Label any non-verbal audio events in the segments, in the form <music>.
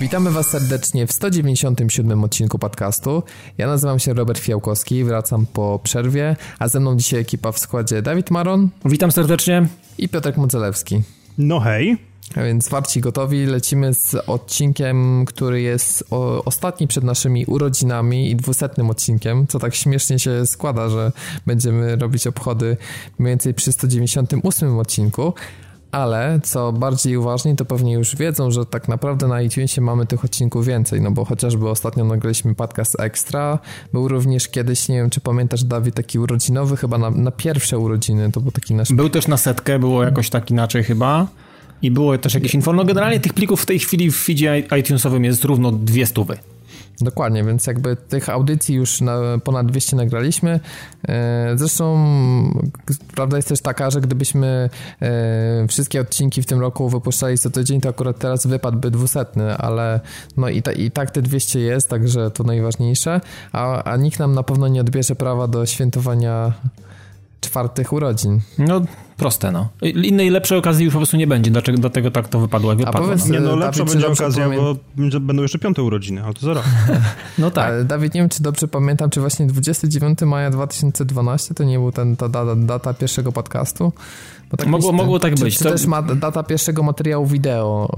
Witamy Was serdecznie w 197 odcinku podcastu. Ja nazywam się Robert Fiałkowski, wracam po przerwie, a ze mną dzisiaj ekipa w składzie Dawid Maron. Witam serdecznie. I Piotrek Modzelewski. No hej. A więc warci gotowi, lecimy z odcinkiem, który jest o, ostatni przed naszymi urodzinami i dwusetnym odcinkiem, co tak śmiesznie się składa, że będziemy robić obchody mniej więcej przy 198 odcinku, ale co bardziej uważni, to pewnie już wiedzą, że tak naprawdę na iTunesie mamy tych odcinków więcej, no bo chociażby ostatnio nagraliśmy podcast Extra, był również kiedyś, nie wiem czy pamiętasz Dawid, taki urodzinowy chyba na, na pierwsze urodziny, to był taki nasz... Był też na setkę, było jakoś tak inaczej chyba. I było też jakieś info. No generalnie tych plików w tej chwili w feedzie iTunesowym jest równo dwie stówy. Dokładnie, więc jakby tych audycji już na ponad 200 nagraliśmy. E, zresztą prawda jest też taka, że gdybyśmy e, wszystkie odcinki w tym roku wypuszczali co tydzień, to akurat teraz wypadłby dwusetny, ale no i, ta, i tak te 200 jest, także to najważniejsze, a, a nikt nam na pewno nie odbierze prawa do świętowania czwartych urodzin. No, proste, no. Innej lepszej okazji już po prostu nie będzie, dlaczego, dlatego tak to wypadło, jak wypadło. A powiedz, nie, no lepsza Dawid, będzie okazja, bo będą jeszcze piąte urodziny, ale to zaraz. <laughs> no tak. Ale Dawid, nie wiem, czy dobrze pamiętam, czy właśnie 29 maja 2012 to nie był ten, ta data, data pierwszego podcastu? Tak mogło, mogło tak czy, być. Czy to... też ma data pierwszego materiału wideo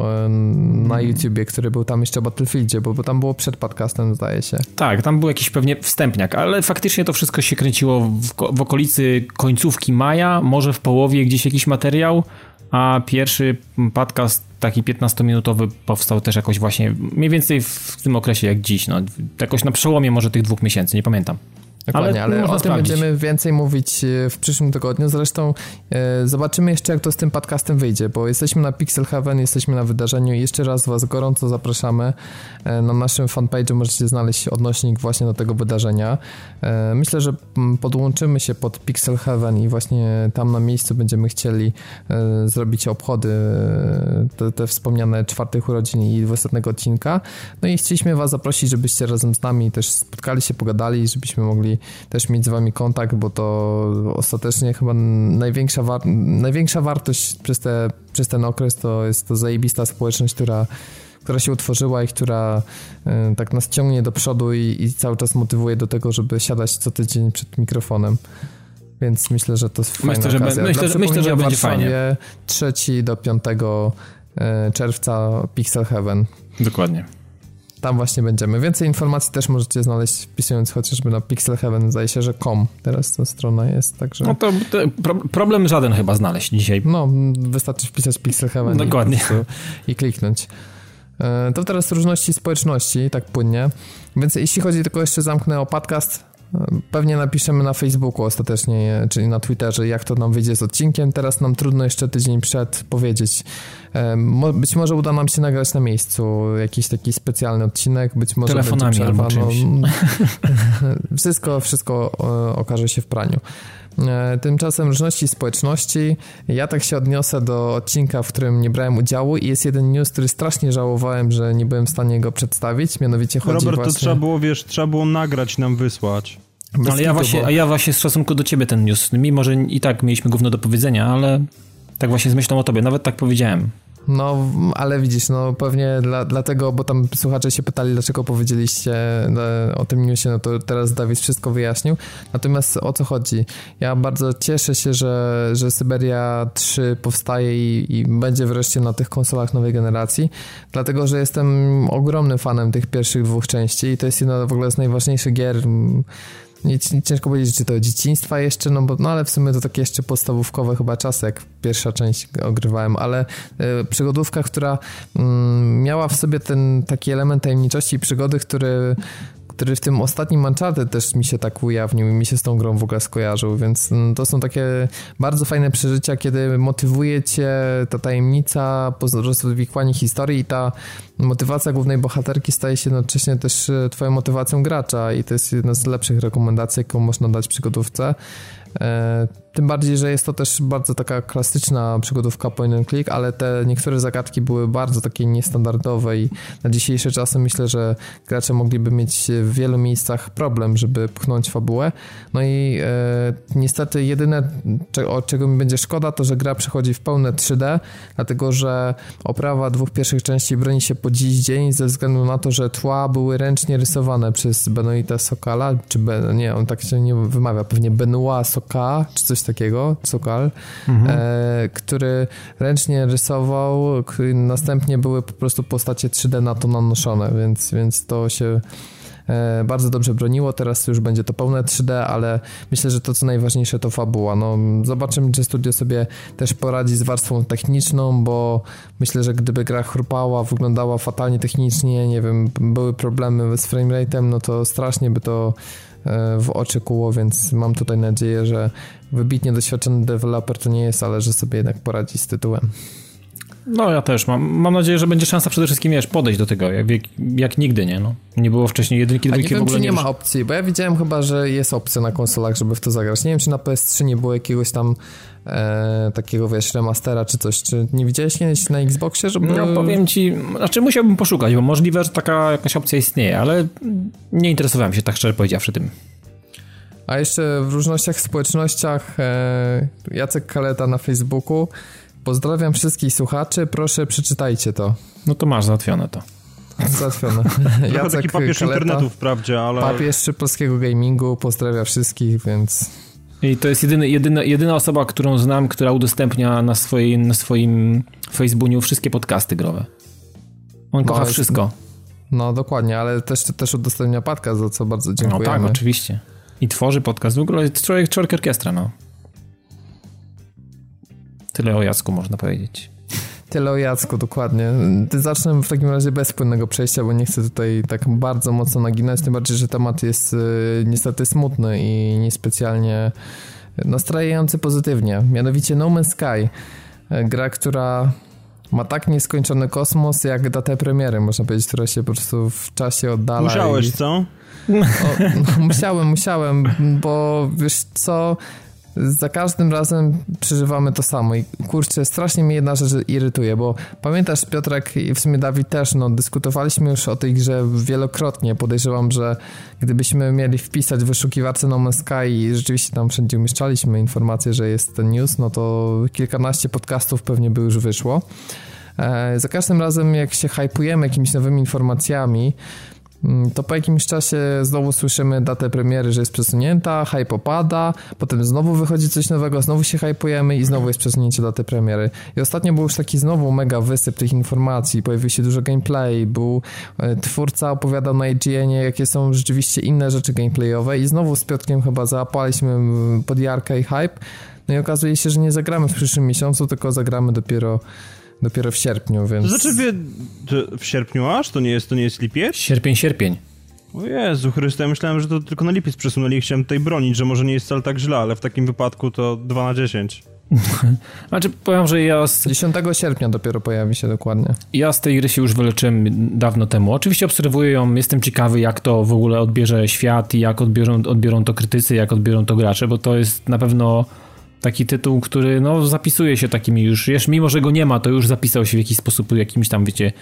na YouTubie, który był tam jeszcze o Battlefieldzie, bo, bo tam było przed podcastem, zdaje się. Tak, tam był jakiś pewnie wstępniak, ale faktycznie to wszystko się kręciło w, w okolicy końcówki maja, może w połowie gdzieś jakiś materiał, a pierwszy podcast taki 15-minutowy powstał też jakoś właśnie mniej więcej w tym okresie jak dziś, no, jakoś na przełomie może tych dwóch miesięcy, nie pamiętam. Dokładnie, ale, ale o tym będziemy więcej mówić e, w przyszłym tygodniu. Zresztą e, zobaczymy jeszcze, jak to z tym podcastem wyjdzie, bo jesteśmy na Pixel Heaven, jesteśmy na wydarzeniu i jeszcze raz Was gorąco zapraszamy. E, na naszym fanpage'u możecie znaleźć odnośnik właśnie do tego wydarzenia. E, myślę, że podłączymy się pod Pixel Heaven i właśnie tam na miejscu będziemy chcieli e, zrobić obchody e, te, te, wspomniane czwartych urodzin i 200 odcinka. No i chcieliśmy Was zaprosić, żebyście razem z nami też spotkali się, pogadali, żebyśmy mogli też mieć z wami kontakt, bo to ostatecznie chyba największa, war największa wartość przez, te, przez ten okres to jest to zajebista społeczność, która która się utworzyła i która y, tak nas ciągnie do przodu i, i, cały czas motywuje do tego, żeby siadać co tydzień przed mikrofonem. Więc myślę, że to jest fajna myślę, że okazja. Myślę, że, myślę, że będzie fajnie. 3 do 5 y, czerwca Pixel Heaven. Dokładnie. Tam właśnie będziemy. Więcej informacji też możecie znaleźć wpisując chociażby na Pixel Heaven, zdaje się, że com teraz ta strona jest, także... No to, to pro, problem żaden chyba znaleźć dzisiaj. No, wystarczy wpisać Pixel Heaven Dokładnie. I, i kliknąć. E, to teraz różności społeczności, tak płynnie. Więc jeśli chodzi, tylko jeszcze zamknę o podcast, Pewnie napiszemy na Facebooku ostatecznie, czyli na Twitterze, jak to nam wyjdzie z odcinkiem. Teraz nam trudno jeszcze tydzień przed powiedzieć. Być może uda nam się nagrać na miejscu jakiś taki specjalny odcinek, być może Telefonami albo czymś. <laughs> Wszystko, wszystko e, okaże się w praniu. E, tymczasem różności społeczności. Ja tak się odniosę do odcinka, w którym nie brałem udziału i jest jeden news, który strasznie żałowałem, że nie byłem w stanie go przedstawić. Mianowicie chodzi Robert, właśnie... to trzeba było, wiesz, trzeba było nagrać, nam wysłać. Bez ale ja właśnie, bo... ja właśnie w stosunku do ciebie ten news, mimo że i tak mieliśmy gówno do powiedzenia, ale tak właśnie z myślą o tobie, nawet tak powiedziałem. No, ale widzisz, no pewnie dla, dlatego, bo tam słuchacze się pytali, dlaczego powiedzieliście e, o tym newsie, no to teraz Dawid wszystko wyjaśnił. Natomiast o co chodzi? Ja bardzo cieszę się, że, że Syberia 3 powstaje i, i będzie wreszcie na tych konsolach nowej generacji, dlatego, że jestem ogromnym fanem tych pierwszych dwóch części i to jest jedna w ogóle z najważniejszych gier ciężko powiedzieć, czy to dzieciństwa jeszcze, no bo, no ale w sumie to takie jeszcze podstawówkowe chyba czasy, jak pierwsza część ogrywałem, ale y, przygodówka, która y, miała w sobie ten taki element tajemniczości i przygody, który który w tym ostatnim Uncharted też mi się tak ujawnił i mi się z tą grą w ogóle skojarzył, więc mm, to są takie bardzo fajne przeżycia, kiedy motywuje cię ta tajemnica, rozwikłanie historii i ta motywacja głównej bohaterki staje się jednocześnie też e, twoją motywacją gracza i to jest jedna z lepszych rekomendacji, jaką można dać przygodówce. Tym bardziej, że jest to też bardzo taka klasyczna przygodówka point and click, ale te niektóre zagadki były bardzo takie niestandardowe i na dzisiejsze czasy myślę, że gracze mogliby mieć w wielu miejscach problem, żeby pchnąć fabułę. No i e, niestety jedyne, o czego mi będzie szkoda, to że gra przechodzi w pełne 3D, dlatego że oprawa dwóch pierwszych części broni się po dziś dzień ze względu na to, że tła były ręcznie rysowane przez Benoita Sokala, czy ben, nie, on tak się nie wymawia, pewnie Benoit Soka, czy coś takiego, Sokal, mhm. e, który ręcznie rysował, następnie były po prostu postacie 3D na to nanoszone, więc, więc to się e, bardzo dobrze broniło, teraz już będzie to pełne 3D, ale myślę, że to co najważniejsze to fabuła. No, zobaczymy, czy studio sobie też poradzi z warstwą techniczną, bo myślę, że gdyby gra chrupała, wyglądała fatalnie technicznie, nie wiem, były problemy z framerate'em, no to strasznie by to w oczy kuło, więc mam tutaj nadzieję, że wybitnie doświadczony deweloper to nie jest, ale że sobie jednak poradzi z tytułem. No ja też mam. Mam nadzieję, że będzie szansa przede wszystkim, wiesz, podejść do tego, jak, jak nigdy, nie? No. Nie było wcześniej jedynki, dwójki w ogóle nie, nie ma opcji, bo ja widziałem chyba, że jest opcja na konsolach, żeby w to zagrać. Nie wiem, czy na PS3 nie było jakiegoś tam e, takiego, wiesz, remastera czy coś. Czy nie widziałeś kiedyś na Xboxie, żeby... No powiem ci, znaczy musiałbym poszukać, bo możliwe, że taka jakaś opcja istnieje, ale nie interesowałem się tak szczerze powiedziawszy tym. A jeszcze w różnościach społecznościach e, Jacek Kaleta na Facebooku. Pozdrawiam wszystkich słuchaczy, proszę przeczytajcie to. No to masz załatwione to. Załatwione. <laughs> Jacek taki papież Kaleta, internetu wprawdzie, ale... Papież polskiego gamingu, pozdrawia wszystkich, więc... I to jest jedyny, jedyna, jedyna osoba, którą znam, która udostępnia na, swojej, na swoim Facebooku wszystkie podcasty growe. On no, kocha wszystko. No dokładnie, ale też, też udostępnia podcast, za co bardzo dziękujemy. No tak, oczywiście. I tworzy podcast. W ogóle jest człowiek, człowiek orkiestra, no. Tyle o Jacku można powiedzieć. Tyle o Jacku, dokładnie. Zacznę w takim razie bez płynnego przejścia, bo nie chcę tutaj tak bardzo mocno naginać, tym bardziej, że temat jest y, niestety smutny i niespecjalnie nastrajający pozytywnie. Mianowicie No Man's Sky. Gra, która ma tak nieskończony kosmos, jak datę premiery, można powiedzieć, która się po prostu w czasie oddala. Musiałeś, i... co? O, no, musiałem, musiałem, bo wiesz co, za każdym razem przeżywamy to samo i kurczę, strasznie mnie jedna rzecz irytuje, bo pamiętasz Piotrek i w sumie Dawid też, no dyskutowaliśmy już o tej grze wielokrotnie, podejrzewam, że gdybyśmy mieli wpisać w wyszukiwarce No Man's Sky i rzeczywiście tam wszędzie umieszczaliśmy informację, że jest ten news, no to kilkanaście podcastów pewnie by już wyszło. E, za każdym razem jak się hypujemy jakimiś nowymi informacjami, to po jakimś czasie znowu słyszymy datę premiery, że jest przesunięta, hype opada, potem znowu wychodzi coś nowego, znowu się hypujemy i znowu jest przesunięcie daty premiery. I ostatnio był już taki znowu mega wysyp tych informacji, pojawił się dużo gameplay, był e, twórca opowiadał na IGN jakie są rzeczywiście inne rzeczy gameplayowe i znowu z Piotrkiem chyba załapaliśmy mm, pod jarkę i hype, no i okazuje się, że nie zagramy w przyszłym miesiącu, tylko zagramy dopiero dopiero w sierpniu, więc... To znaczy wie, w sierpniu aż? To nie jest, to nie jest lipiec? Sierpień, sierpień. O Jezu Chryste, ja myślałem, że to tylko na lipiec przesunęli i chciałem tutaj bronić, że może nie jest wcale tak źle, ale w takim wypadku to 2 na 10. <laughs> znaczy, powiem, że ja... Z... 10 sierpnia dopiero pojawi się dokładnie. Ja z tej gry się już wyleczyłem dawno temu. Oczywiście obserwuję ją, jestem ciekawy, jak to w ogóle odbierze świat i jak odbiorą, odbiorą to krytycy, jak odbiorą to gracze, bo to jest na pewno taki tytuł, który no, zapisuje się takimi już, już, mimo że go nie ma, to już zapisał się w jakiś sposób jakimś tam, wiecie,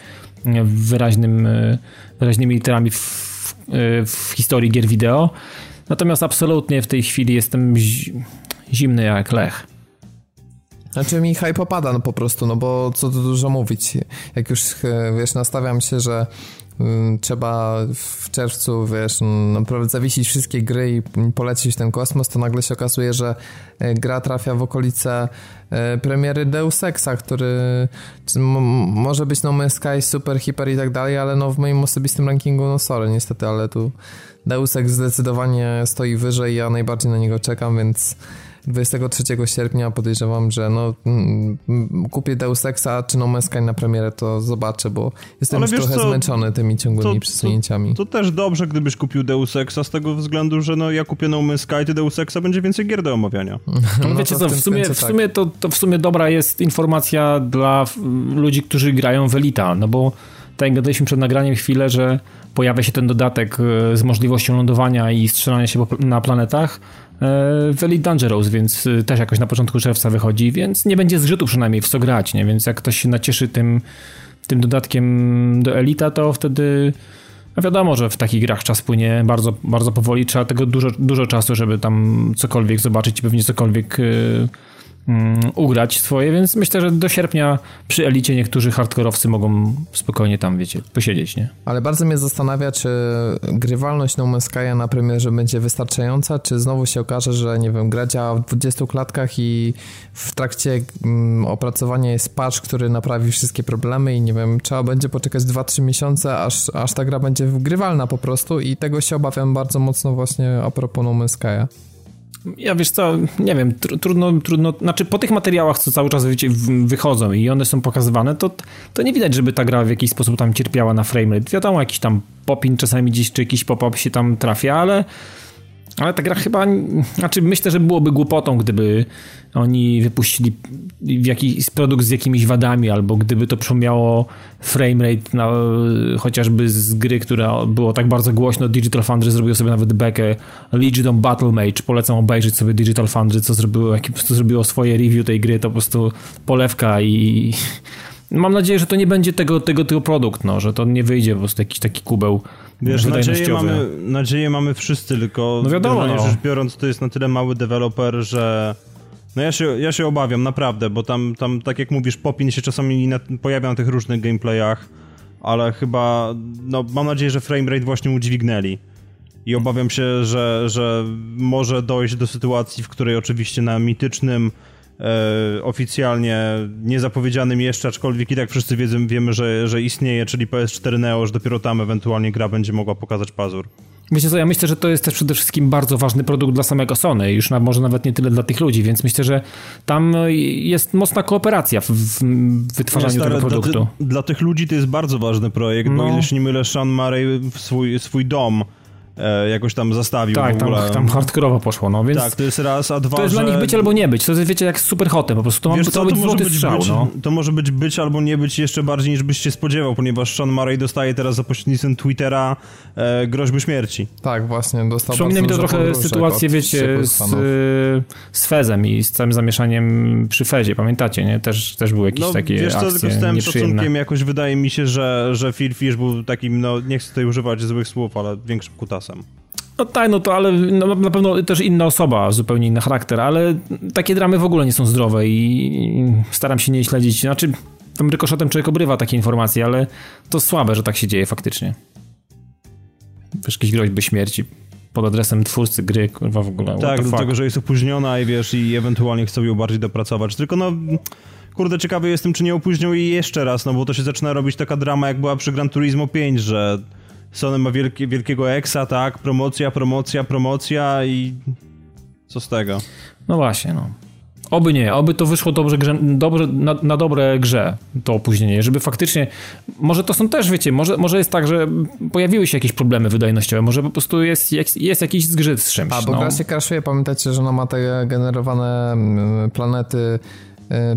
wyraźnym, e, wyraźnymi literami w, e, w historii gier wideo. Natomiast absolutnie w tej chwili jestem zimny jak lech. Znaczy mi hype opada no po prostu, no bo co tu dużo mówić. Jak już, e, wiesz, nastawiam się, że Y, trzeba w czerwcu, wiesz, naprawdę zawiesić wszystkie gry i polecić ten kosmos, to nagle się okazuje, że y, gra trafia w okolice y, premiery Deus Exa, który może być No Man's Sky, super, hiper i tak dalej, ale no w moim osobistym rankingu, no sorry, niestety, ale tu Deus Ex zdecydowanie stoi wyżej, ja najbardziej na niego czekam, więc 23 sierpnia podejrzewam, że no mm, kupię Deus Exa czy No Man's Sky na premierę, to zobaczę, bo jestem już trochę co, zmęczony tymi ciągłymi to, przesunięciami. To, to, też dobrze, gdybyś kupił Deus Exa z tego względu, że no ja kupię No Man's Sky, ty Deus Exa będzie więcej gier do omawiania. <laughs> No, no wiecie co, w sumie, w tak. sumie to, to w sumie dobra jest informacja dla ludzi, którzy grają w Elita, no bo tak jak gadaliśmy przed nagraniem chwilę, że pojawia się ten dodatek e, z możliwością lądowania i strzelania się na planetach e, w Elite Dangerous, więc e, też jakoś na początku czerwca wychodzi, więc nie będzie zgrzytu przynajmniej w co grać, nie? Więc jak ktoś się nacieszy tym, tym dodatkiem do Elita, to wtedy no wiadomo, że w takich grach czas płynie bardzo, bardzo powoli, trzeba tego dużo, dużo czasu, żeby tam cokolwiek zobaczyć i pewnie cokolwiek Mm, ugrać swoje, więc myślę, że do sierpnia przy elicie niektórzy hardkorowcy mogą spokojnie tam, wiecie, posiedzieć, nie? Ale bardzo mnie zastanawia, czy grywalność No Man's Sky na premierze będzie wystarczająca, czy znowu się okaże, że nie wiem, gra działa w 20 klatkach i w trakcie mm, opracowania jest patch, który naprawi wszystkie problemy i nie wiem, trzeba będzie poczekać 2-3 miesiące, aż, aż ta gra będzie grywalna po prostu i tego się obawiam bardzo mocno właśnie a propos No Man's Sky'a. Ja wiesz co, nie wiem, tr trudno, trudno, znaczy po tych materiałach, co cały czas wychodzą i one są pokazywane, to, to nie widać, żeby ta gra w jakiś sposób tam cierpiała na framerate. Wiadomo, jakiś tam popin czasami gdzieś, czy jakiś pop-up się tam trafia, ale ale ta gra chyba, znaczy myślę, że byłoby głupotą, gdyby oni wypuścili jakiś produkt z jakimiś wadami, albo gdyby to przypomniało framerate na, chociażby z gry, która było tak bardzo głośno. Digital Foundry zrobił sobie nawet bekę Legion Battle Mage. Polecam obejrzeć sobie Digital Foundry, co zrobiło, jak, co zrobiło swoje review tej gry, to po prostu polewka i mam nadzieję, że to nie będzie tego, tego, tego produkt, no, że to nie wyjdzie po prostu jakiś taki kubeł Wiesz, nadzieję mamy, nadzieję mamy wszyscy, tylko no wiadomo, no. rzecz biorąc, to jest na tyle mały deweloper, że no ja się, ja się obawiam, naprawdę, bo tam, tam tak jak mówisz, Popin się czasami na, pojawia na tych różnych gameplayach, ale chyba, no mam nadzieję, że framerate właśnie udźwignęli. I obawiam się, że, że może dojść do sytuacji, w której oczywiście na mitycznym e, oficjalnie niezapowiedzianym jeszcze, aczkolwiek i tak wszyscy wiedzą, wiemy, że, że istnieje, czyli PS4 Neo, że dopiero tam ewentualnie gra będzie mogła pokazać pazur. Wiecie co, ja myślę, że to jest też przede wszystkim bardzo ważny produkt dla samego Sony, już na, może nawet nie tyle dla tych ludzi, więc myślę, że tam jest mocna kooperacja w, w wytwarzaniu tego produktu. Dla, dla, tych ludzi to jest bardzo ważny projekt, no. bo jeśli nie mylę, Sean Murray swój, swój dom jakoś tam zastawił tak, w ogóle. Tak, tam hardkorowo poszło, no więc... Tak, to jest raz, a dwa, To jest że... dla nich być albo nie być, to jest wiecie jak super hotem, po prostu to, Wiesz, ma, to, to, być może być strzał, być, no. To może być być albo nie być jeszcze bardziej niż byś się spodziewał, ponieważ Sean Murray dostaje teraz za pośrednictwem Twittera e, groźby śmierci. Tak, właśnie, dostał Przypomina mi to trochę sytuację, wiecie, z, z Fezem i z całym zamieszaniem przy Fezie, pamiętacie, nie? Też, też były jakieś no, takie wiesz co, tylko z tym szacunkiem jakoś wydaje mi się, że, że Phil Fish był takim, no nie chcę tutaj używać złych słów, ale większym kutasem. No tak, no to ale no, na pewno też inna osoba, zupełnie inny charakter, ale takie dramy w ogóle nie są zdrowe i staram się nie śledzić. Znaczy, tam rykoszetem człowiek obrywa takie informacje, ale to słabe, że tak się dzieje faktycznie. Wiesz, jakieś groźby śmierci pod adresem twórcy gry, kurwa w ogóle. Tak, do tego, że jest opóźniona i wiesz, i ewentualnie chcą ją bardziej dopracować. Tylko no, kurde, ciekawy jestem, czy nie opóźnią jej jeszcze raz, no bo to się zaczyna robić taka drama, jak była przy Gran Turismo 5, że Sony ma wielkie, wielkiego exa, tak? Promocja, promocja, promocja i co z tego? No właśnie, no. Oby nie, oby to wyszło dobrze, grze, dobrze na, na, dobre grze, to opóźnienie, żeby faktycznie, może to są też, wiecie, może, może jest tak, że pojawiły się jakieś problemy wydajnościowe, może po prostu jest, jest, jest jakiś zgrzyt z czymś. A, bo no. gra się crashuje, pamiętacie, że ona ma te generowane mm, planety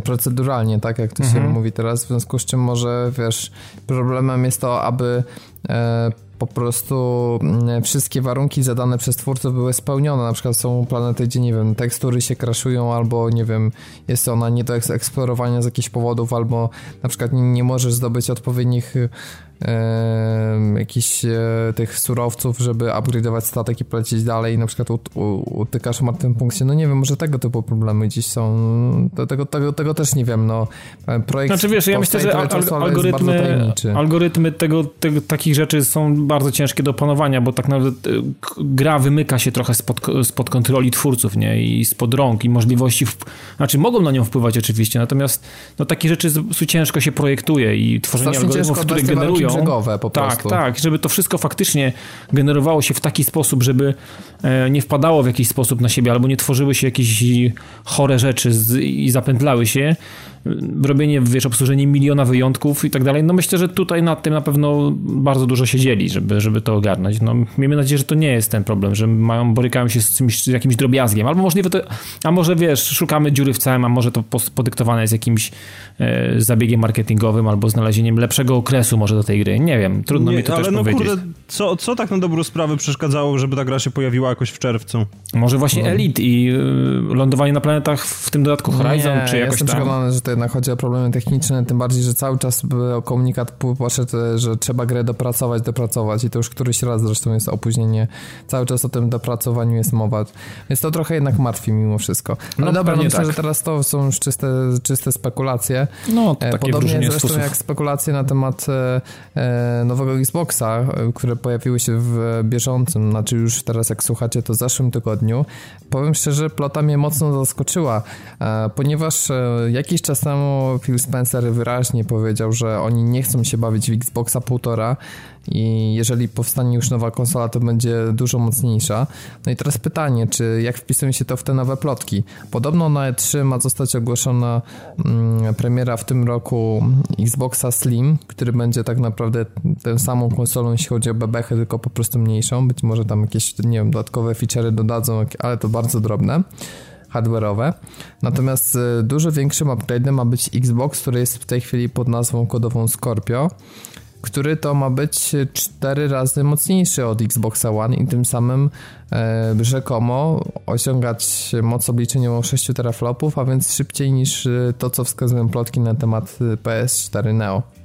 proceduralnie, tak jak to się mhm. mówi teraz, w związku z czym może, wiesz, problemem jest to, aby e, po prostu mm, wszystkie warunki zadane przez twórców były spełnione. Na przykład są planety, gdzie nie wiem, tekstury się kraszują, albo nie wiem, jest ona nie do eksplorowania z jakichś powodów, albo na przykład nie, nie możesz zdobyć odpowiednich jakichś e, tych surowców, żeby upgrade'ować statek i polecieć dalej i na przykład utykasz w tym punkcie. No nie wiem, może tego typu problemy dziś są. Tego, tego, tego też nie wiem. No, projekt znaczy wiesz, ja myślę, że al algorytmy, algorytmy tego, tego, takich rzeczy są bardzo ciężkie do opanowania, bo tak naprawdę e, gra wymyka się trochę spod, spod kontroli twórców, nie? I spod rąk i możliwości, w... znaczy mogą na nią wpływać oczywiście, natomiast no, takie rzeczy ciężko się projektuje i tworzenie algorytmów, które generują brzegowe po tak, prostu. Tak, tak, żeby to wszystko faktycznie generowało się w taki sposób, żeby e, nie wpadało w jakiś sposób na siebie, albo nie tworzyły się jakieś chore rzeczy i zapętlały się. Robienie, wiesz, obsłużenie miliona wyjątków i tak dalej. No myślę, że tutaj nad tym na pewno bardzo dużo siedzieli, żeby, żeby to ogarnąć. No, miejmy nadzieję, że to nie jest ten problem, że mają, borykają się z, czymś, z jakimś drobiazgiem, albo możliwe to, a może wiesz, szukamy dziury w całym, a może to podyktowane jest jakimś e, zabiegiem marketingowym, albo znalezieniem lepszego okresu może do tej gry. Nie wiem, trudno nie, mi to ale też no, powiedzieć. Kurde, co, co tak na dobrą sprawę przeszkadzało, żeby ta gra się pojawiła jakoś w czerwcu? Może właśnie no. Elite i y, lądowanie na planetach, w tym dodatku Horizon, nie, czy jakoś tam. To jednak chodzi o problemy techniczne, tym bardziej, że cały czas komunikat poszedł, że trzeba grę dopracować, dopracować i to już któryś raz zresztą jest opóźnienie. Cały czas o tym dopracowaniu jest mowa. Więc to trochę jednak martwi mimo wszystko. Ale no, dobra, no myślę, tak. że teraz to są już czyste, czyste spekulacje. No, to takie Podobnie zresztą sposób. jak spekulacje na temat e, nowego Xboxa, e, które pojawiły się w bieżącym, znaczy już teraz jak słuchacie, to w zeszłym tygodniu. Powiem szczerze, plota mnie mocno zaskoczyła, e, ponieważ e, jakiś czas temu Phil Spencer wyraźnie powiedział, że oni nie chcą się bawić w Xboxa półtora i jeżeli powstanie już nowa konsola, to będzie dużo mocniejsza. No i teraz pytanie, czy jak wpisuje się to w te nowe plotki? Podobno na E3 ma zostać ogłoszona mm, premiera w tym roku Xboxa Slim, który będzie tak naprawdę tę samą konsolą, jeśli chodzi o bebechy, tylko po prostu mniejszą. Być może tam jakieś, nie wiem, dodatkowe feature'y dodadzą, ale to bardzo drobne hardware'owe. Natomiast y, dużo większym upgrade'em ma być Xbox, który jest w tej chwili pod nazwą kodową Scorpio który to ma być 4 razy mocniejszy od Xboxa One i tym samym e, rzekomo osiągać moc obliczeniową 6 teraflopów, a więc szybciej niż e, to, co wskazują plotki na temat e, PS4 Neo.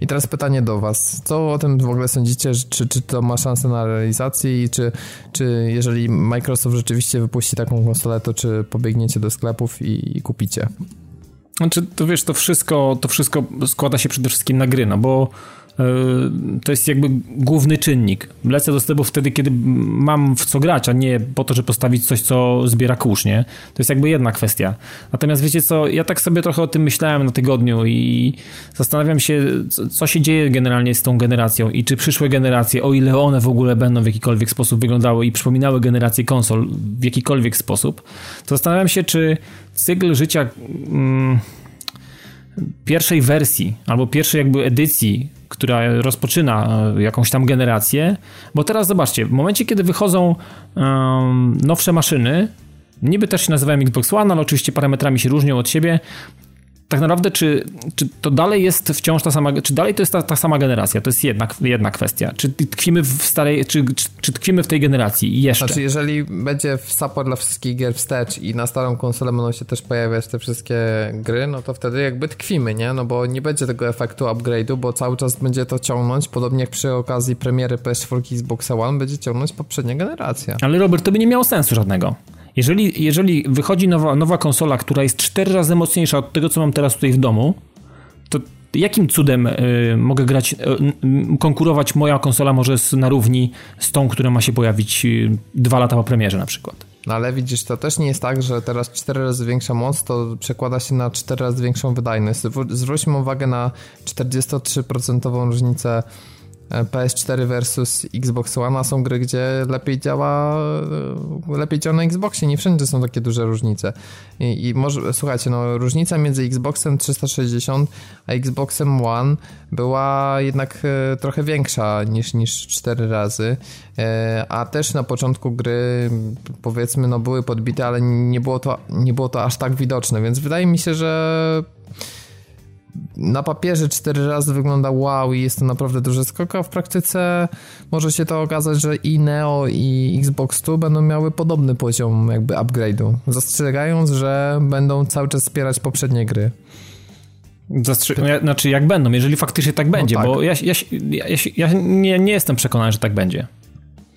I teraz pytanie do Was. Co o tym w ogóle sądzicie? Czy, czy to ma szansę na realizację i czy, czy jeżeli Microsoft rzeczywiście wypuści taką konsolę, to czy pobiegniecie do sklepów i, i kupicie? Znaczy, to wiesz, to wszystko, to wszystko składa się przede wszystkim na gry, no bo to jest jakby główny czynnik. Lecę do sklepu wtedy, kiedy mam w co grać, a nie po to, żeby postawić coś, co zbiera kurz, nie? To jest jakby jedna kwestia. Natomiast wiecie co, ja tak sobie trochę o tym myślałem na tygodniu i zastanawiam się, co się dzieje generalnie z tą generacją i czy przyszłe generacje, o ile one w ogóle będą w jakikolwiek sposób wyglądały i przypominały generację konsol w jakikolwiek sposób, to zastanawiam się, czy cykl życia mm, pierwszej wersji albo pierwszej jakby edycji, która rozpoczyna e, jakąś tam generację, bo teraz zobaczcie, w momencie kiedy wychodzą um, nowsze maszyny, niby też się nazywają Xbox One, ale oczywiście parametrami się różnią od siebie, tak naprawdę, czy, czy to dalej jest wciąż ta sama, czy dalej to jest ta, ta sama generacja? To jest jedna, jedna kwestia. Czy tkwimy w starej, czy, czy, czy tkwimy w tej generacji jeszcze? Znaczy, jeżeli będzie support dla wszystkich gier wstecz i na starą konsolę będą się też pojawiać te wszystkie gry, no to wtedy jakby tkwimy, nie? No bo nie będzie tego efektu upgrade'u, bo cały czas będzie to ciągnąć, podobnie jak przy okazji premiery PS4 i Xbox One będzie ciągnąć poprzednia generacja. Ale Robert, to by nie miało sensu żadnego. Jeżeli, jeżeli wychodzi nowa, nowa konsola, która jest cztery razy mocniejsza od tego, co mam teraz tutaj w domu, to jakim cudem y, mogę grać, y, konkurować moja konsola może z, na równi z tą, która ma się pojawić y, dwa lata po premierze na przykład? No ale widzisz, to też nie jest tak, że teraz cztery razy większa moc to przekłada się na cztery razy większą wydajność. Zwróćmy uwagę na 43% różnicę PS4 versus Xbox One, a są gry, gdzie lepiej działa e, lepiej działa na Xboxie, nie wszędzie są takie duże różnice. I, i może, słuchajcie, no różnica między Xboxem 360 a Xboxem One była jednak e, trochę większa niż, niż 4 razy, e, a też na początku gry powiedzmy no były podbite, ale nie było to, nie było to aż tak widoczne, więc wydaje mi się, że na papierze cztery razy wygląda wow i jest to naprawdę duży skok, a w praktyce może się to okazać, że i Neo i Xbox 2 będą miały podobny poziom jakby upgrade'u, zastrzegając, że będą cały czas wspierać poprzednie gry. Zastrze- znaczy jak będą, jeżeli faktycznie tak będzie, no tak. bo ja, ja, ja, ja nie, nie jestem przekonany, że tak będzie.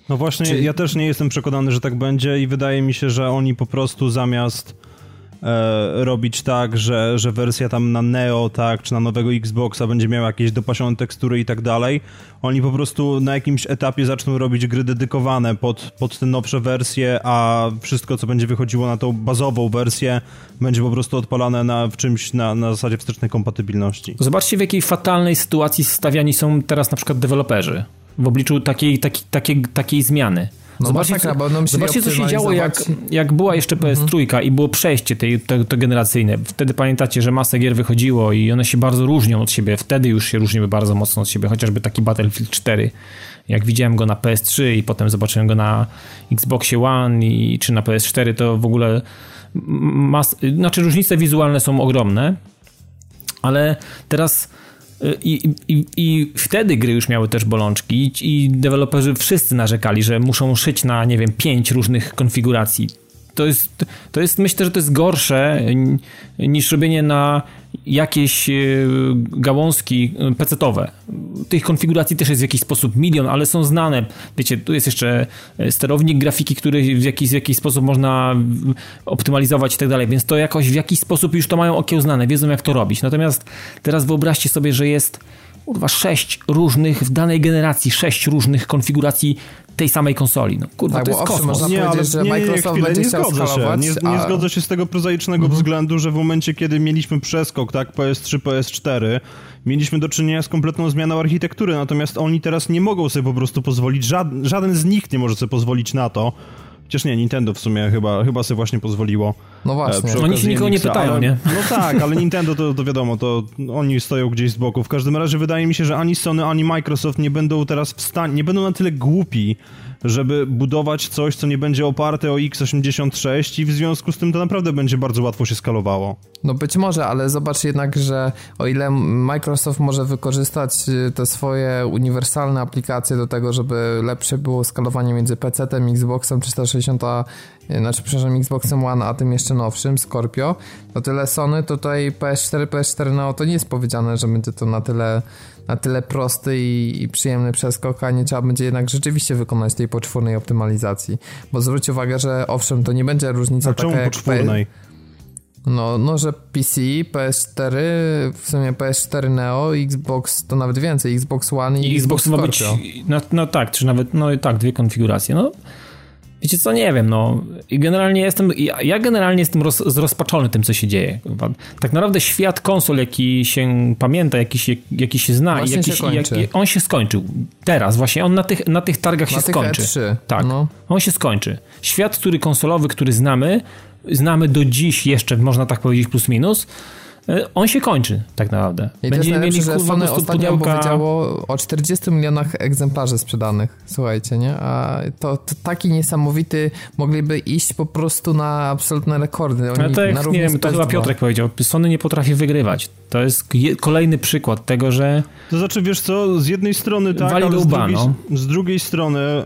No właśnie, Czy... ja też nie jestem przekonany, że tak będzie i wydaje mi się, że oni po prostu zamiast e, robić tak, że, że wersja tam na Neo, tak, czy na nowego Xboxa będzie miała jakieś dopasione tekstury i tak dalej. Oni po prostu na jakimś etapie zaczną robić gry dedykowane pod, pod te nowsze wersje, a wszystko, co będzie wychodziło na tą bazową wersję, będzie po prostu odpalane na, w czymś na, na zasadzie wstecznej kompatybilności. Zobaczcie, w jakiej fatalnej sytuacji stawiani są teraz na przykład deweloperzy w obliczu takiej, takiej, takiej, takiej zmiany. No zobaczcie, masakra, bo zobaczcie co się działo, jak, jak była jeszcze PS3 mhm. i było przejście tej, to, to generacyjne. Wtedy pamiętacie, że masa gier wychodziło i one się bardzo różnią od siebie. Wtedy już się różniły bardzo mocno od siebie, chociażby taki Battlefield 4. Jak widziałem go na PS3 i potem zobaczyłem go na Xboxie One i, czy na PS4, to w ogóle mas... znaczy różnice wizualne są ogromne, ale teraz i, i, I wtedy gry już miały też bolączki i deweloperzy wszyscy narzekali, że muszą szyć na, nie wiem, pięć różnych konfiguracji. To jest, to jest, myślę, że to jest gorsze niż robienie na jakieś e, gałązki e, pecetowe. Tych konfiguracji też jest w jakiś sposób milion, ale są znane. Wiecie, tu jest jeszcze e, sterownik grafiki, który w jakiś, w jakiś sposób można optymalizować i tak dalej, więc to jakoś w jakiś sposób już to mają okiełznane, wiedzą jak to robić. Natomiast teraz wyobraźcie sobie, że jest kurwa, sześć różnych, w danej generacji sześć różnych konfiguracji tej samej konsoli. No, kurwa, tak, to jest owszem, kosmos. Można nie, ale że nie, Microsoft nie, nie zgodzę się. Nie, nie a... zgodzę się z tego prozaicznego mhm. względu, że w momencie, kiedy mieliśmy przeskok, tak, PS3, PS4, mieliśmy do czynienia z kompletną zmianą architektury, natomiast oni teraz nie mogą sobie po prostu pozwolić, żaden, żaden z nich nie może sobie pozwolić na to, Chociaż nie, Nintendo w sumie chyba, chyba sobie właśnie pozwoliło. No właśnie. E, oni się nikogo nie pytają, ale, nie? No <laughs> tak, ale Nintendo to, to wiadomo, to oni stoją gdzieś z boku. W każdym razie wydaje mi się, że ani Sony, ani Microsoft nie będą teraz w stanie, nie będą na tyle głupi, żeby budować coś, co nie będzie oparte o x86 i w związku z tym to naprawdę będzie bardzo łatwo się skalowało. No być może, ale zobacz jednak, że o ile Microsoft może wykorzystać y, te swoje uniwersalne aplikacje do tego, żeby lepsze było skalowanie między PC-tem, Xboxem 360, y, znaczy przepraszam, Xboxem One, a tym jeszcze nowszym, Scorpio, o tyle Sony tutaj PS4, PS4 Neo to nie jest powiedziane, że będzie to na tyle na tyle prosty i, i, przyjemny przeskok, a nie trzeba będzie jednak rzeczywiście wykonać tej poczwórnej optymalizacji. Bo zwróć uwagę, że owszem, to nie będzie różnica a taka jak... poczwórnej? No, no, że PC, PS4, w sumie PS4 Neo, Xbox to nawet więcej, Xbox One i, I Xbox, Xbox ma być, no, no, tak, czy nawet, no i tak, dwie konfiguracje. No, Wiecie co, nie wiem, no. I generalnie jestem, ja generalnie jestem roz, zrozpaczony tym, co się dzieje. Tak naprawdę świat konsol, jaki się pamięta, jaki się, jaki się zna, i jaki się jak, on się skończył. Teraz, właśnie on na tych, na tych targach na się tych skończy. E3. Tak, no. on się skończy. Świat, który konsolowy, który znamy, znamy do dziś jeszcze, można tak powiedzieć, plus minus, on się kończy tak naprawdę. I Będziemy mieli że Sony ostatnio pudełka... powiedziało o 40 milionach egzemplarzy sprzedanych, słuchajcie, nie? A to, to, taki niesamowity mogliby iść po prostu na absolutne rekordy. Oni Ale tak, nie wiem, to chyba Piotrek powiedział, Sony nie potrafi wygrywać. To jest kolejny przykład tego, że... To znaczy, wiesz co, z jednej strony tak, ale z drugiej, no. z drugiej strony e,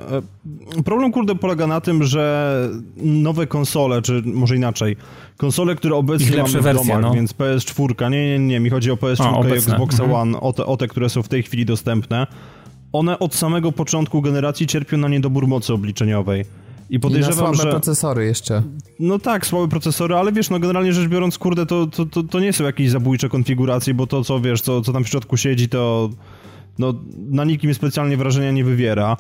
problem kurde polega na tym, że nowe konsole, czy może inaczej, konsole, które obecnie mamy w domach, no. więc PS4, nie, nie, nie, mi chodzi o PS4 i Xbox mhm. One, o te, o te, które są w tej chwili dostępne, one od samego początku generacji cierpią na niedobór mocy obliczeniowej. I podejrzewam, I na słabe że... procesory jeszcze. No tak, słabe procesory, ale wiesz, no generalnie rzecz biorąc, kurde, to, to, to, to nie są jakieś zabójcze konfiguracje, bo to, co wiesz, co, co tam w środku siedzi, to no, na nikim specjalnie wrażenia nie wywiera.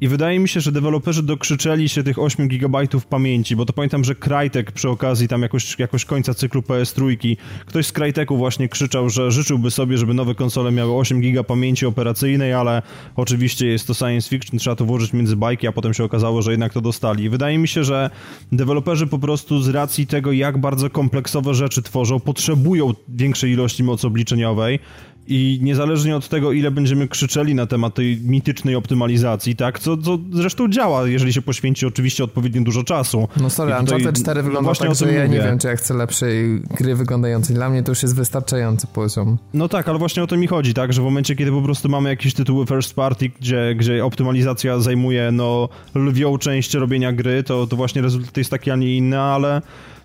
I wydaje mi się, że deweloperzy dokrzyczeli się tych 8 GB pamięci, bo to pamiętam, że Crytek przy okazji tam jakoś, jakoś końca cyklu PS3, ktoś z Cryteku właśnie krzyczał, że życzyłby sobie, żeby nowe konsole miały 8 GB pamięci operacyjnej, ale oczywiście jest to science fiction, trzeba to włożyć między bajki, a potem się okazało, że jednak to dostali. I wydaje mi się, że deweloperzy po prostu z racji tego, jak bardzo kompleksowe rzeczy tworzą, potrzebują większej ilości mocy obliczeniowej, i niezależnie od tego, ile będziemy krzyczeli na temat tej mitycznej optymalizacji, tak, co, co zresztą działa, jeżeli się poświęci oczywiście odpowiednio dużo czasu. No sorry, tutaj, Uncharted 4 no wygląda no tak, że ja mówię. nie wiem, czy ja chcę lepszej gry wyglądającej. Dla mnie to już jest wystarczający poziom. No tak, ale właśnie o to mi chodzi, tak, że w momencie, kiedy po prostu mamy jakieś tytuły first party, gdzie, gdzie optymalizacja zajmuje, no, lwią część robienia gry, to, to właśnie rezultat jest taki, a nie inny, ale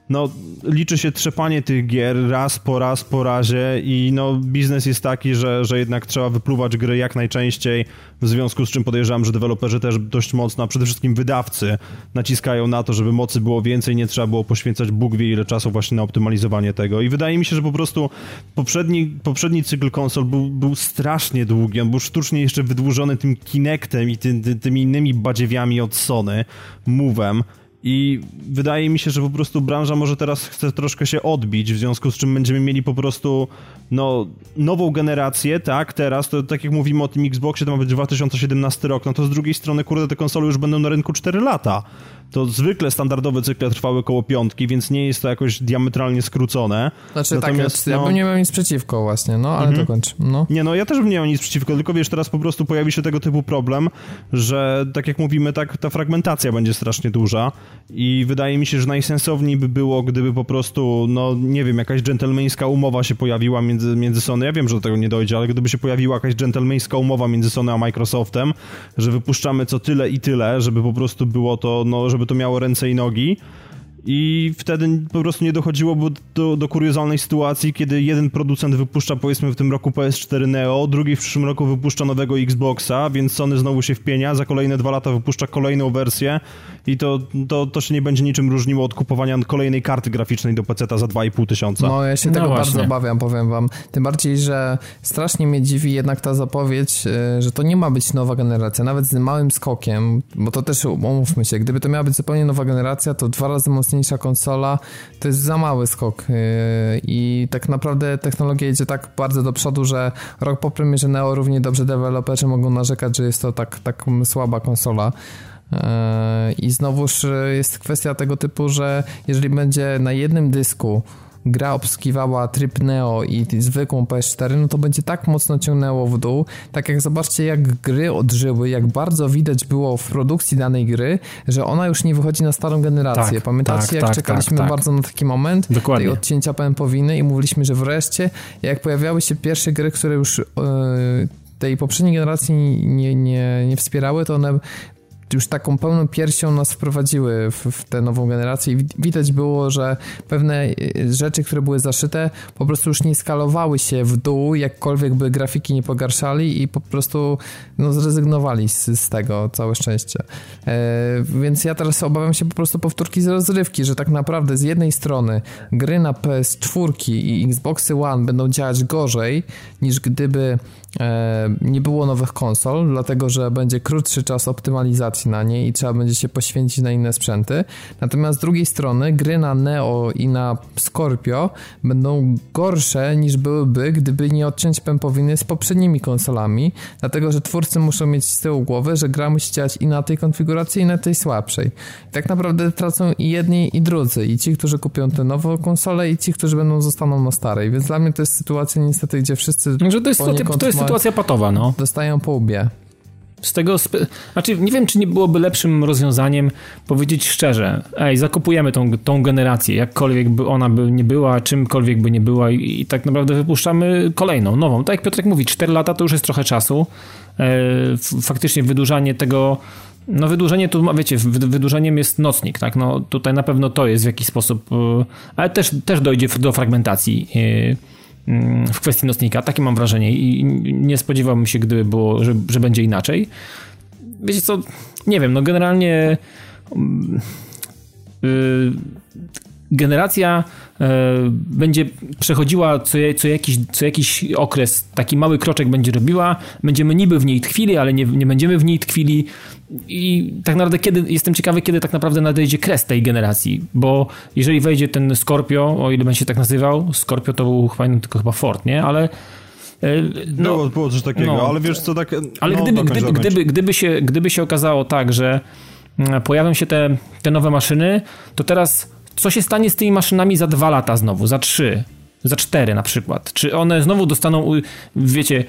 no, liczy się trzepanie tych gier raz po raz po razie i no, biznes jest taki, że, że jednak trzeba wypluwać gry jak najczęściej, w związku z czym podejrzewam, że deweloperzy też dość mocno, a przede wszystkim wydawcy naciskają na to, żeby mocy było więcej, nie trzeba było poświęcać Bóg wie ile czasu właśnie na optymalizowanie tego. I wydaje mi się, że po prostu poprzedni, poprzedni cykl konsol był, był strasznie długi, on był sztucznie jeszcze wydłużony tym Kinectem i ty, ty, tymi innymi badziewiami od Sony, Move'em, I wydaje mi się, że po prostu branża może teraz chce troszkę się odbić, w związku z czym będziemy mieli po prostu no, nową generację, tak, teraz, to tak jak mówimy o tym Xboxie, to ma być 2017 rok, no to z drugiej strony, kurde, te konsole już będą na rynku 4 lata. To zwykle standardowe cykle trwały koło piątki, więc nie jest to jakoś diametralnie skrócone. Znaczy Natomiast, tak, ja no... bym nie miał nic przeciwko właśnie, no, ale mhm. to kończ. No. Nie, no ja też bym nie miał nic przeciwko, tylko wiesz, teraz po prostu pojawi się tego typu problem, że tak jak mówimy, tak ta fragmentacja będzie strasznie duża i wydaje mi się, że najsensowniej by było, gdyby po prostu, no nie wiem, jakaś dżentelmeńska umowa się pojawiła między, między Sony, ja wiem, że do tego nie dojdzie, ale gdyby się pojawiła jakaś dżentelmeńska umowa między Sony a Microsoftem, że wypuszczamy co tyle i tyle, żeby po prostu było to, no, żeby to miało ręce i nogi, i wtedy po prostu nie dochodziło do, do kuriozalnej sytuacji, kiedy jeden producent wypuszcza powiedzmy w tym roku PS4 Neo, drugi w przyszłym roku wypuszcza nowego Xboxa, więc Sony znowu się wpienia, za kolejne dwa lata wypuszcza kolejną wersję i to, to, to się nie będzie niczym różniło od kupowania kolejnej karty graficznej do PC za 2,5 tysiąca. No ja się no tego właśnie. bardzo obawiam, powiem wam. Tym bardziej, że strasznie mnie dziwi jednak ta zapowiedź, e, że to nie ma być nowa generacja, nawet z małym skokiem, bo to też umówmy się, gdyby to miała być zupełnie nowa generacja, to dwa razy mocniej mocniejsza konsola, to jest za mały skok yy, i tak naprawdę technologia idzie tak bardzo do przodu, że rok po premierze Neo równie dobrze deweloperzy mogą narzekać, że jest to tak, tak słaba konsola. Yy, I znowuż jest kwestia tego typu, że jeżeli będzie na jednym dysku gra obsługiwała tryb Neo i zwykłą PS4, no to będzie tak mocno ciągnęło w dół. Tak jak zobaczcie, jak gry odżyły, jak bardzo widać było w produkcji danej gry, że ona już nie wychodzi na starą generację. Tak, Pamiętacie, tak, jak tak, czekaliśmy tak, tak. bardzo na taki moment Dokładnie. tej odcięcia pępowiny i mówiliśmy, że wreszcie, jak pojawiały się pierwsze gry, które już yy, tej poprzedniej generacji nie, nie, nie wspierały, to one już taką pełną piersią nas wprowadziły w, w tę nową generację i widać było, że pewne y, rzeczy, które były zaszyte, po prostu już nie skalowały się w dół, jakkolwiek by grafiki nie pogarszali i po prostu no, zrezygnowali z, z tego, całe szczęście. E, więc ja teraz obawiam się po prostu powtórki z rozrywki, że tak naprawdę z jednej strony gry na PS4 i Xboxy One będą działać gorzej niż gdyby e, nie było nowych konsol, dlatego że będzie krótszy czas optymalizacji na nie i trzeba będzie się poświęcić na inne sprzęty. Natomiast z drugiej strony gry na Neo i na Scorpio będą gorsze niż byłyby, gdyby nie odciąć pępowiny z poprzednimi konsolami, dlatego że twórcy muszą mieć z tyłu głowy, że gra musi działać i na tej konfiguracji, i na tej słabszej. Tak naprawdę tracą i jedni, i drudzy. I ci, którzy kupią te nowe konsole, i ci, którzy będą zostaną na starej. Więc dla mnie to jest sytuacja niestety, gdzie wszyscy. Że to jest, to jest sytuacja patowa, no. Dostają po łbie. Z tego, znaczy nie wiem, czy nie byłoby lepszym rozwiązaniem powiedzieć szczerze, ej, zakupujemy tą, tą generację, jakkolwiek by ona by nie była, czymkolwiek by nie była i, i tak naprawdę wypuszczamy kolejną, nową. Tak jak Piotrek mówi, 4 lata to już jest trochę czasu. E, faktycznie wydłużanie tego, no wydłużenie tu, wiecie, wydłużeniem jest nocnik, tak, no tutaj na pewno to jest w jakiś sposób, e, ale też, też dojdzie do fragmentacji e, w kwestii nocnika. Takie mam wrażenie i nie spodziewałbym się, gdyby było, że, że będzie inaczej. Wiecie co, nie wiem, no generalnie yy, generacja yy, będzie przechodziła co, co, jakiś, co jakiś okres, taki mały kroczek będzie robiła, będziemy niby w niej tkwili, ale nie, nie będziemy w niej tkwili i tak naprawdę kiedy, jestem ciekawy, kiedy tak naprawdę nadejdzie kres tej generacji, bo jeżeli wejdzie ten Scorpio, o ile będzie się tak nazywał, Scorpio to był chyba, tylko chyba Ford, nie? Ale e, no, było, było coś takiego, no, ale wiesz co, tak... Ale no, gdyby, gdyby, gdyby, gdyby, się, gdyby się okazało tak, że mm, pojawią się te, te nowe maszyny, to teraz co się stanie z tymi maszynami za dwa lata znowu, za trzy? Za cztery na przykład. Czy one znowu dostaną, wiecie,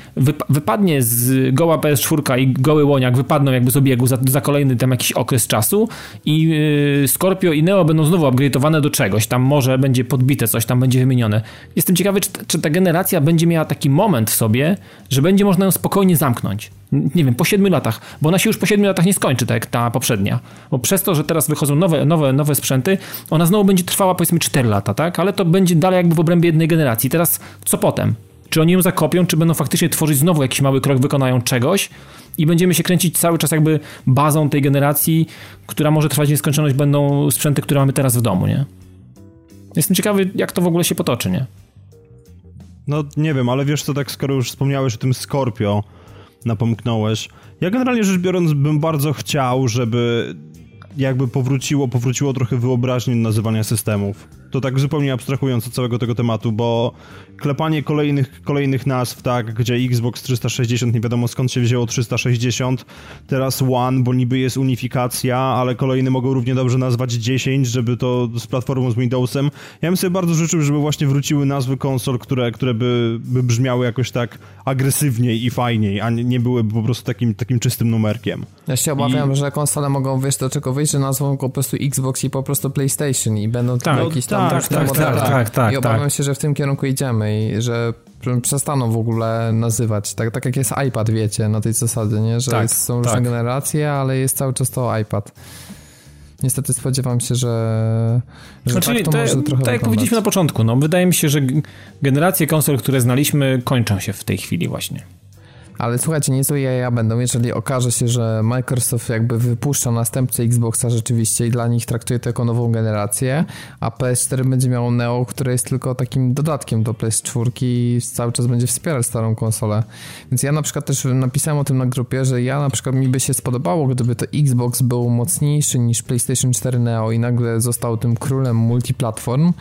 wypadnie z goła PS4 i goły łoniak wypadną jakby z obiegu za, za kolejny tam jakiś okres czasu i yy, Scorpio i Neo będą znowu upgrade'owane do czegoś, tam może będzie podbite, coś tam będzie wymienione. Jestem ciekawy, czy, czy ta generacja będzie miała taki moment w sobie, że będzie można ją spokojnie zamknąć nie wiem, po siedmiu latach, bo ona się już po siedmiu latach nie skończy, tak jak ta poprzednia. Bo przez to, że teraz wychodzą nowe, nowe, nowe sprzęty, ona znowu będzie trwała powiedzmy 4 lata, tak? Ale to będzie dalej jakby w obrębie jednej generacji. Teraz co potem? Czy oni ją zakopią, czy będą faktycznie tworzyć znowu jakiś mały krok, wykonają czegoś i będziemy się kręcić cały czas jakby bazą tej generacji, która może trwać nieskończoność, będą sprzęty, które mamy teraz w domu, nie? Jestem ciekawy, jak to w ogóle się potoczy, nie? No nie wiem, ale wiesz co, tak skoro już wspomniałeś o tym Scorpio, napomknąłeś. Ja generalnie rzecz biorąc bym bardzo chciał, żeby jakby powróciło, powróciło trochę wyobraźni nazywania systemów. To tak zupełnie abstrahując od całego tego tematu, bo klepanie kolejnych, kolejnych nazw, tak, gdzie Xbox 360, nie wiadomo skąd się wzięło 360, teraz One, bo niby jest unifikacja, ale kolejny mogą równie dobrze nazwać 10, żeby to z platformą z Windowsem. Ja bym sobie bardzo życzył, żeby właśnie wróciły nazwy konsol, które, które by, by brzmiały jakoś tak agresywniej i fajniej, a nie, nie byłyby po prostu takim, takim czystym numerkiem. Ja się obawiam, I... że konsole mogą, wiesz do czego wyjść, że nazwą po prostu Xbox i po prostu PlayStation i będą tak, jakieś tam tak, tak, modele. Tak, tak, tak, I obawiam się, że w tym kierunku idziemy i że przestaną w ogóle nazywać, tak, tak jak jest iPad, wiecie, na tej zasadzie, nie? że tak, są różne tak. generacje, ale jest cały czas to iPad. Niestety spodziewam się, że, że znaczy, tak to, to może trochę Tak jak powiedzieliśmy na początku, no, wydaje mi się, że generacje konsol, które znaliśmy, kończą się w tej chwili właśnie. Ale słuchajcie, niezłe jaja będą, jeżeli okaże się, że Microsoft jakby wypuszcza następcę Xboxa rzeczywiście i dla nich traktuje to jako nową generację, a PS4 będzie miało Neo, które jest tylko takim dodatkiem do PS4 i cały czas będzie wspierać starą konsolę. Więc ja na przykład też napisałem o tym na grupie, że ja na przykład mi by się spodobało, gdyby to Xbox był mocniejszy niż PlayStation 4 Neo i nagle został tym królem multiplatform,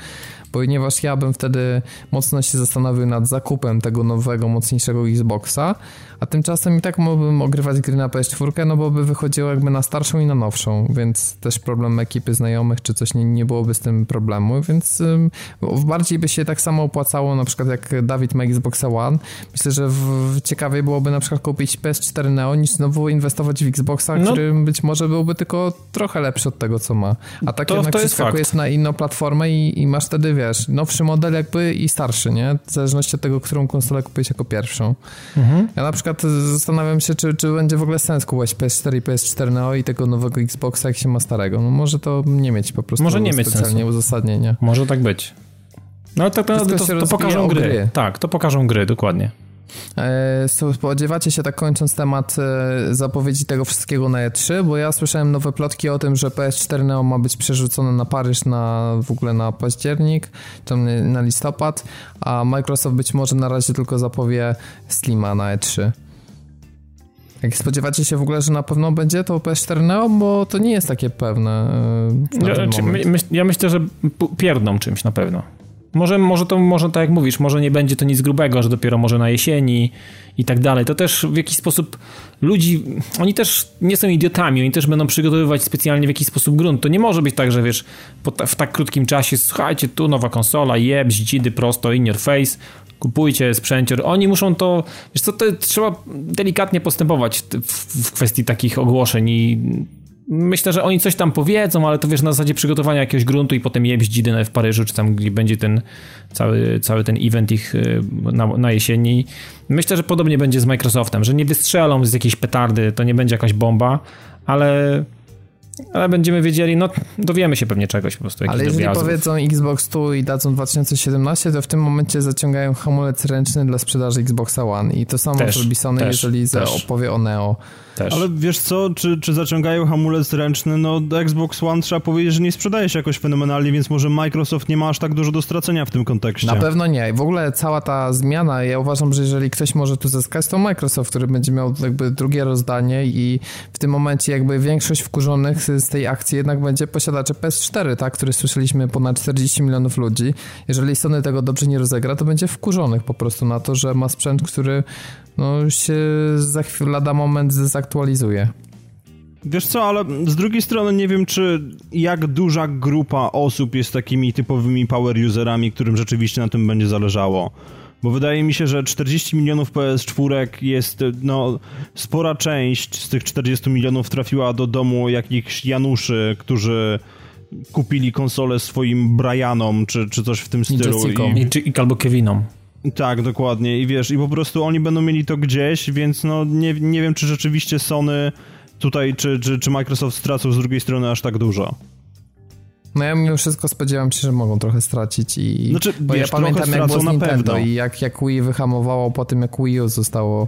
ponieważ ja bym wtedy mocno się zastanowił nad zakupem tego nowego, mocniejszego Xboxa, a tymczasem i tak mógłbym ogrywać gry na PS4, no bo by wychodziło jakby na starszą i na nowszą, więc też problem ekipy znajomych czy coś nie, nie byłoby z tym problemu, więc ym, bardziej by się tak samo opłacało, na przykład jak Dawid ma Xboxa One. Myślę, że w, ciekawiej byłoby na przykład kupić PS4 Neo niż znowu inwestować w Xboxa, no. który być może byłby tylko trochę lepszy od tego, co ma. A tak to, jednak to przeskakujesz na inną platformę i, i masz wtedy, wiesz, nowszy model jakby i starszy, nie? W zależności od tego, którą konsolę kupić jako pierwszą. Mhm. Ja na przykład przykład zastanawiam się, czy, czy będzie w ogóle sens kupować PS4 i PS4 Neo i tego nowego Xboxa, jak się ma starego. No może to nie mieć po prostu może nie mieć specjalnie sensu. uzasadnienia. Może tak być. No to, to, to, to, to pokażą gry. gry. Tak, to pokażą gry, dokładnie. E, spodziewacie się, tak kończąc temat e, zapowiedzi tego wszystkiego na E3, bo ja słyszałem nowe plotki o tym, że PS4 Neo ma być przerzucone na Paryż na w ogóle na październik, czy na listopad, a Microsoft być może na razie tylko zapowie Slima na E3. Jak spodziewacie się w ogóle, że na pewno będzie to PS4 Neo, bo to nie jest takie pewne. E, ja, znaczy, my, my, ja myślę, że pierdną czymś na pewno. Może, może to, może tak jak mówisz, może nie będzie to nic grubego, że dopiero może na jesieni i tak dalej. To też w jakiś sposób ludzi, oni też nie są idiotami, oni też będą przygotowywać specjalnie w jakiś sposób grunt. To nie może być tak, że wiesz, w tak krótkim czasie, słuchajcie, tu nowa konsola, jeb, dzidy prosto, in your face, kupujcie sprzęcior. Oni muszą to, wiesz co, to trzeba delikatnie postępować w, w kwestii takich ogłoszeń i myślę, że oni coś tam powiedzą, ale to wiesz, na zasadzie przygotowania jakiegoś gruntu i potem jeździdy w Paryżu, czy tam, gdzie będzie ten cały, cały ten event ich y, na, na jesieni. Myślę, że podobnie będzie z Microsoftem, że nie wystrzelą z jakiejś petardy, to nie będzie jakaś bomba, ale ale będziemy wiedzieli, no dowiemy się pewnie czegoś po prostu. Ale jeżeli powiedzą Xbox tu i dadzą 2017, to w tym momencie zaciągają hamulec ręczny dla sprzedaży Xboxa One i to samo też, zrobi Sony, też, jeżeli też. opowie o Neo. Też. Ale wiesz co, czy, czy zaciągają hamulec ręczny? No Xbox One trzeba powiedzieć, że nie sprzedaje się jakoś fenomenalnie, więc może Microsoft nie ma aż tak dużo do stracenia w tym kontekście. Na pewno nie. W ogóle cała ta zmiana, ja uważam, że jeżeli ktoś może tu zyskać, to Microsoft, który będzie miał jakby drugie rozdanie i w tym momencie jakby większość wkurzonych z tej akcji jednak będzie posiadacze PS4, tak, który słyszeliśmy ponad 40 milionów ludzi. Jeżeli Sony tego dobrze nie rozegra, to będzie wkurzonych po prostu na to, że ma sprzęt, który no, się za chwilę, lada moment zdezaktualizuje. Wiesz co, ale z drugiej strony nie wiem, czy jak duża grupa osób jest takimi typowymi power userami, którym rzeczywiście na tym będzie zależało. Bo wydaje mi się, że 40 milionów PS4 jest, no, spora część z tych 40 milionów trafiła do domu jakichś Januszy, którzy kupili konsolę swoim Brianom, czy, czy coś w tym stylu. I, I, i albo Kevinom. Tak, dokładnie. I wiesz, i po prostu oni będą mieli to gdzieś, więc no nie, nie wiem, czy rzeczywiście Sony tutaj, czy, czy, czy Microsoft stracą z drugiej strony aż tak dużo. No ja mimo wszystko spodziewam się, że mogą trochę stracić i... Znaczy, bo wiesz, ja pamiętam jak było z Nintendo i jak, jak Wii wyhamowało po tym jak Wii U zostało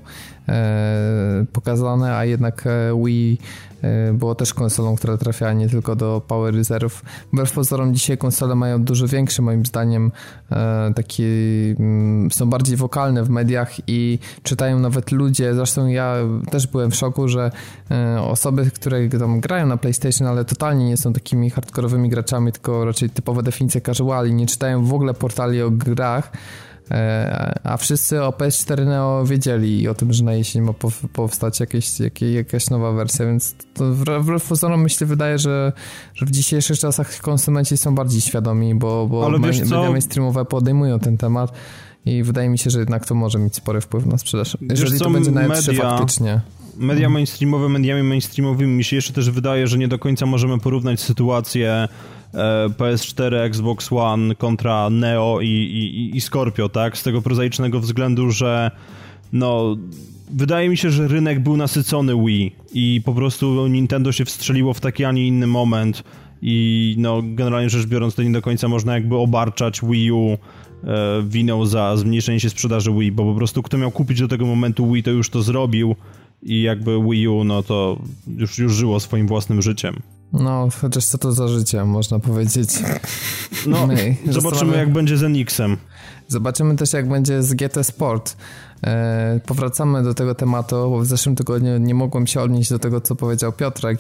e, pokazane, a jednak e, Wii było też konsolą, która trafiała nie tylko do Power Reserve. Wbrew pozorom dzisiaj konsole mają dużo większy moim zdaniem e, taki mm, są bardziej wokalne w mediach i czytają nawet ludzie, zresztą ja też byłem w szoku, że osoby, które tam grają na PlayStation, ale totalnie nie są takimi hardkorowymi graczami, tylko raczej typowe definicje casuali, nie czytają w ogóle portali o grach, E, a wszyscy o PS4 Neo wiedzieli o tym, że na jesień ma powstać jakieś, jakieś, jakaś nowa wersja, więc to wbrew pozorom myślę, wydaje, że, że w dzisiejszych czasach konsumenci są bardziej świadomi, bo, bo media mainstreamowe podejmują ten temat i wydaje mi się, że jednak to może mieć spory wpływ na sprzedaż. Jeżeli to będzie na E3 faktycznie media mainstreamowe mediami mainstreamowymi mi się jeszcze też wydaje, że nie do końca możemy porównać sytuację E, PS4, Xbox One kontra Neo i, i, i Scorpio, tak? Z tego prozaicznego względu, że no wydaje mi się, że rynek był nasycony Wii i po prostu Nintendo się wstrzeliło w taki, a nie inny moment i no generalnie rzecz biorąc to nie do końca można jakby obarczać Wii U e, winą za zmniejszenie się sprzedaży Wii, bo po prostu kto miał kupić do tego momentu Wii to już to zrobił i jakby Wii U no to już, już żyło swoim własnym życiem. No, chociaż co to za życie, można powiedzieć. No, My, zobaczymy jak będzie z Enixem. Zobaczymy też jak będzie z GT Sport. E, powracamy do tego tematu, bo w zeszłym tygodniu nie mogłem się odnieść do tego, co powiedział Piotrek.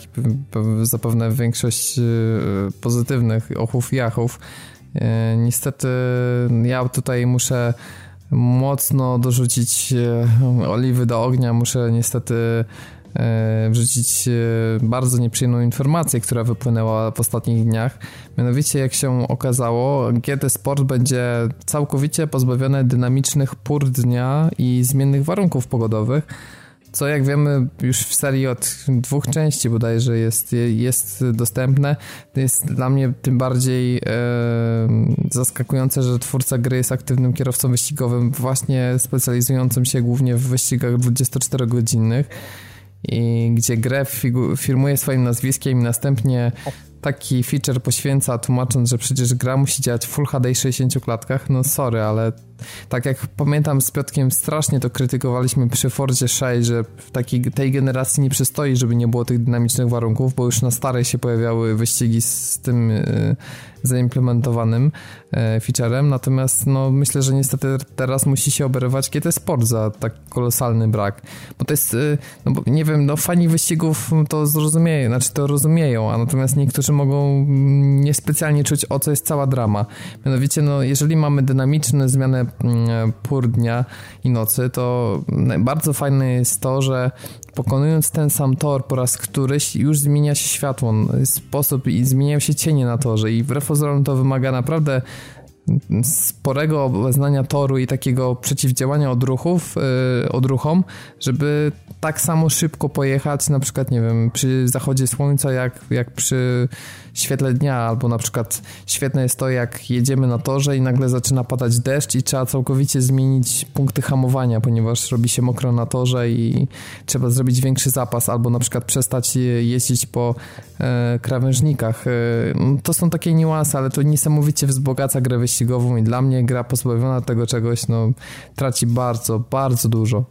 Zapewne większość e, pozytywnych ochów i jachów. E, niestety ja tutaj muszę mocno dorzucić e, oliwy do ognia. Muszę niestety wrzucić e, bardzo nieprzyjemną informację, która wypłynęła w ostatnich dniach. Mianowicie, jak się okazało, GT Sport będzie całkowicie pozbawione dynamicznych pór dnia i zmiennych warunków pogodowych. Co jak wiemy już w serii od dwóch części bodajże jest, jest dostępne. Jest dla mnie tym bardziej e, zaskakujące, że twórca gry jest aktywnym kierowcą wyścigowym, właśnie specjalizującym się głównie w wyścigach 24-godzinnych i gdzie grę firmuje swoim nazwiskiem i następnie taki feature poświęca, tłumacząc, że przecież gra musi działać w Full HD 60 klatkach, no sorry, ale tak jak pamiętam z Piotkiem strasznie to krytykowaliśmy przy Fordzie 6, że w takiej, tej generacji nie przystoi, żeby nie było tych dynamicznych warunków, bo już na starej się pojawiały wyścigi z tym y, zaimplementowanym e, featurem, natomiast no, myślę, że niestety teraz musi się oberywać GT Sport za tak kolosalny brak, bo to jest, y, no bo nie wiem, no fani wyścigów to zrozumieją, znaczy to rozumieją, a natomiast niektórzy mogą mm, niespecjalnie czuć, o co jest cała drama. Mianowicie, no jeżeli mamy dynamiczne zmiany mm, pór dnia i nocy, to bardzo fajne jest to, że pokonując ten sam tor po raz któryś już zmienia się światło, sposób i zmieniają się cienie na torze i wbrew pozorom to wymaga naprawdę sporego obeznania toru i takiego przeciwdziałania odruchów, yy, odruchom, żeby tak samo szybko pojechać, na przykład, nie wiem, przy zachodzie słońca, jak, jak przy świetle dnia, albo na przykład świetne jest to, jak jedziemy na torze i nagle zaczyna padać deszcz i trzeba całkowicie zmienić punkty hamowania, ponieważ robi się mokro na torze i trzeba zrobić większy zapas, albo na przykład przestać jeździć po e, krawężnikach. E, to są takie niuanse, ale to niesamowicie wzbogaca grę wyścigową i dla mnie gra pozbawiona tego czegoś, no traci bardzo, bardzo dużo.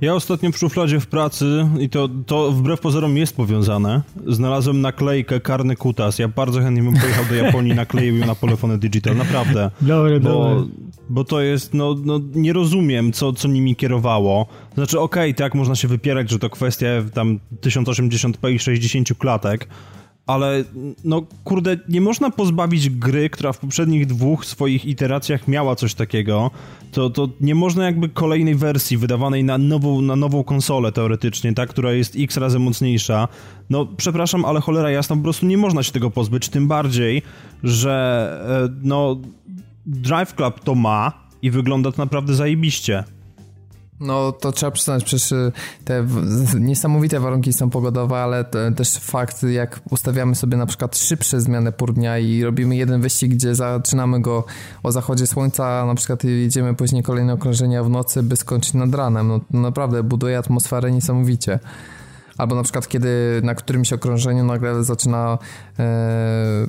Ja ostatnio w szufladzie w pracy, i to, to wbrew pozorom jest powiązane, znalazłem naklejkę Karny Kutas. Ja bardzo chętnie bym pojechał do Japonii, nakleił ją na telefony digital, naprawdę. Dobre, bo, dobre. Bo to jest, no, no nie rozumiem, co, co nimi kierowało. Znaczy, okej, okay, tak, można się wypierać, że to kwestia tam 1080p i 60 klatek, ale no kurde, nie można pozbawić gry, która w poprzednich dwóch swoich iteracjach miała coś takiego, to, to nie można jakby kolejnej wersji wydawanej na nową, na nową konsolę teoretycznie, tak, która jest x razy mocniejsza. No przepraszam, ale cholera jasna, po prostu nie można się tego pozbyć, tym bardziej, że e, no Drive Club to ma i wygląda to naprawdę zajebiście. No to trzeba przyznać, przecież y, te niesamowite warunki są pogodowe, ale też fakt, jak ustawiamy sobie na przykład szybsze zmiany pór dnia i robimy jeden wyścig, gdzie zaczynamy go o zachodzie słońca, na przykład jedziemy później kolejne okrążenia w nocy, by skończyć nad ranem. No naprawdę buduje atmosferę niesamowicie. Albo na przykład kiedy na którymś okrążeniu nagle zaczyna e,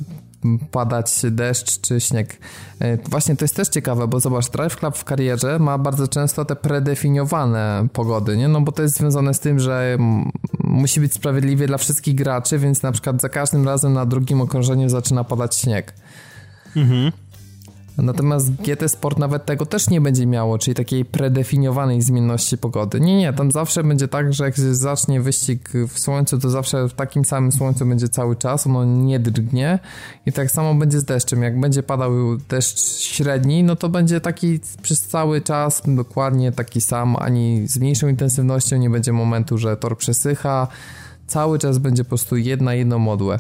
padać deszcz czy śnieg. E, właśnie to jest też ciekawe, bo zobacz, Drive Club w karierze ma bardzo często te predefiniowane pogody, nie? No bo to jest związane z tym, że musi być sprawiedliwie dla wszystkich graczy, więc na przykład za każdym razem na drugim okrążeniu zaczyna padać śnieg. Mhm. Natomiast GT Sport nawet tego też nie będzie miało, czyli takiej predefiniowanej zmienności pogody. Nie, nie, tam zawsze będzie tak, że jak zacznie wyścig w słońcu, to zawsze w takim samym słońcu będzie cały czas, ono nie drgnie i tak samo będzie z deszczem. Jak będzie padał deszcz średni, no to będzie taki przez cały czas dokładnie taki sam, ani z mniejszą intensywnością nie będzie momentu, że tor przesycha. Cały czas będzie po prostu jedna, jedno modłę.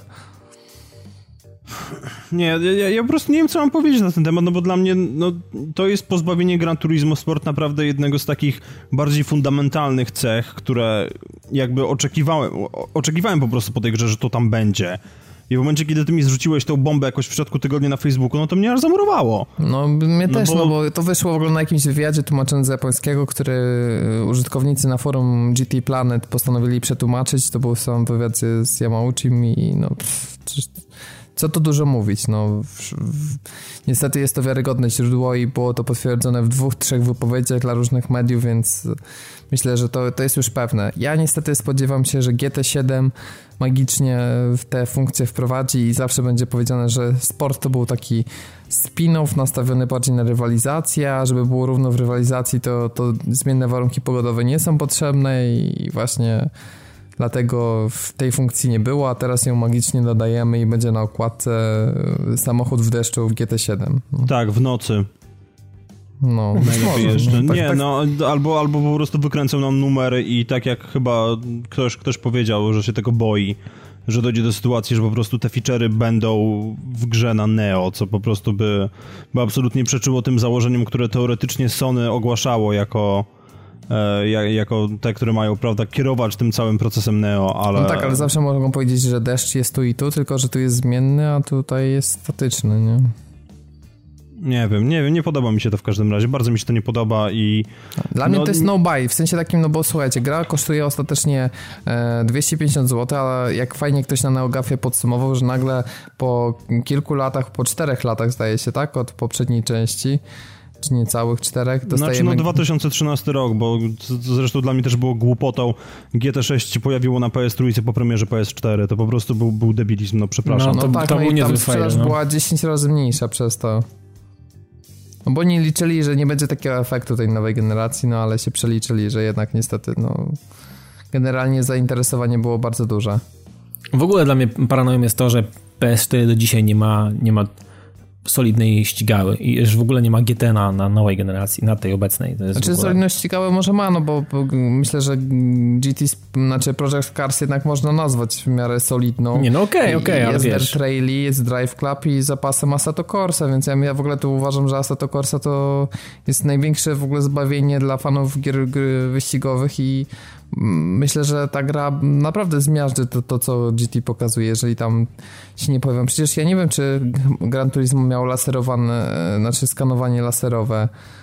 Nie, ja, ja, po prostu nie wiem, co mam powiedzieć na ten temat, no bo dla mnie no, to jest pozbawienie Gran Turismo Sport naprawdę jednego z takich bardziej fundamentalnych cech, które jakby oczekiwałem, oczekiwałem po prostu po tej grze, że to tam będzie. I w momencie, kiedy ty mi zrzuciłeś tą bombę jakoś w środku tygodnia na Facebooku, no to mnie aż zamurowało. No, mnie no też, bo... no bo to wyszło w ogóle na jakimś wywiadzie tłumaczonym z japońskiego, który użytkownicy na forum GT Planet postanowili przetłumaczyć. To był sam wywiad z Yamauchim i no... Pff, co tu dużo mówić, no w, w, niestety jest to wiarygodne źródło i było to potwierdzone w dwóch, trzech wypowiedziach dla różnych mediów, więc myślę, że to, to jest już pewne. Ja niestety spodziewam się, że GT7 magicznie te funkcje wprowadzi i zawsze będzie powiedziane, że sport to był taki spin-off nastawiony bardziej na rywalizację, a żeby było równo w rywalizacji, to, to zmienne warunki pogodowe nie są potrzebne i właśnie dlatego w tej funkcji nie było, a teraz ją magicznie dodajemy i będzie na okładce e, samochód w deszczu w GT7. No. Tak, w nocy. No, najlepiej jeszcze. Tak, nie, tak... no, albo, albo po prostu wykręcą nam numery i tak jak chyba ktoś, ktoś powiedział, że się tego boi, że dojdzie do sytuacji, że po prostu te feature'y będą w grze na Neo, co po prostu by, by absolutnie przeczyło tym założeniom, które teoretycznie Sony ogłaszało jako jako te, które mają, prawda, kierować tym całym procesem Neo, ale... No tak, ale zawsze mogą powiedzieć, że deszcz jest tu i tu, tylko że tu jest zmienny, a tutaj jest statyczny, nie? Nie wiem, nie wiem, nie podoba mi się to w każdym razie, bardzo mi się to nie podoba i... Dla no, mnie to jest no buy, w sensie takim, no bo słuchajcie, gra kosztuje ostatecznie e, 250 zł, ale jak fajnie ktoś na Neogafie podsumował, że nagle po kilku latach, po czterech latach zdaje się, tak, od poprzedniej części, czy niecałych czterech dostajemy... Znaczy no 2013 rok, bo zresztą dla mnie też było głupotą. GT6 się pojawiło na PS3 po premierze PS4, to po prostu był, był debilizm, no przepraszam. No, no to, tak, to no był niezły sprzedaż no. była 10 razy mniejsza przez to. No bo nie liczyli, że nie będzie takiego efektu tej nowej generacji, no ale się przeliczyli, że jednak niestety, no generalnie zainteresowanie było bardzo duże. W ogóle dla mnie paranoją jest to, że PS4 do dzisiaj nie ma, nie ma solidnej ścigały i że w ogóle nie ma GT na, na nowej generacji, na tej obecnej. To jest znaczy ogóle... solidność ścigały może ma, no bo, myślę, że GT, znaczy Project Cars jednak można nazwać w miarę solidną. Nie, no okej, okay, okej, okay, ale Jest wiesz. Traily, jest Drive Club i zapasem Assetto Corsa, więc ja, ja w ogóle tu uważam, że Assetto Corsa to jest największe w ogóle zbawienie dla fanów gier, gier wyścigowych i myślę, że ta gra naprawdę zmiażdży to, to, co GT pokazuje, jeżeli tam się nie powiem. Przecież ja nie wiem, czy Gran Turismo miał laserowane, znaczy skanowanie laserowe E,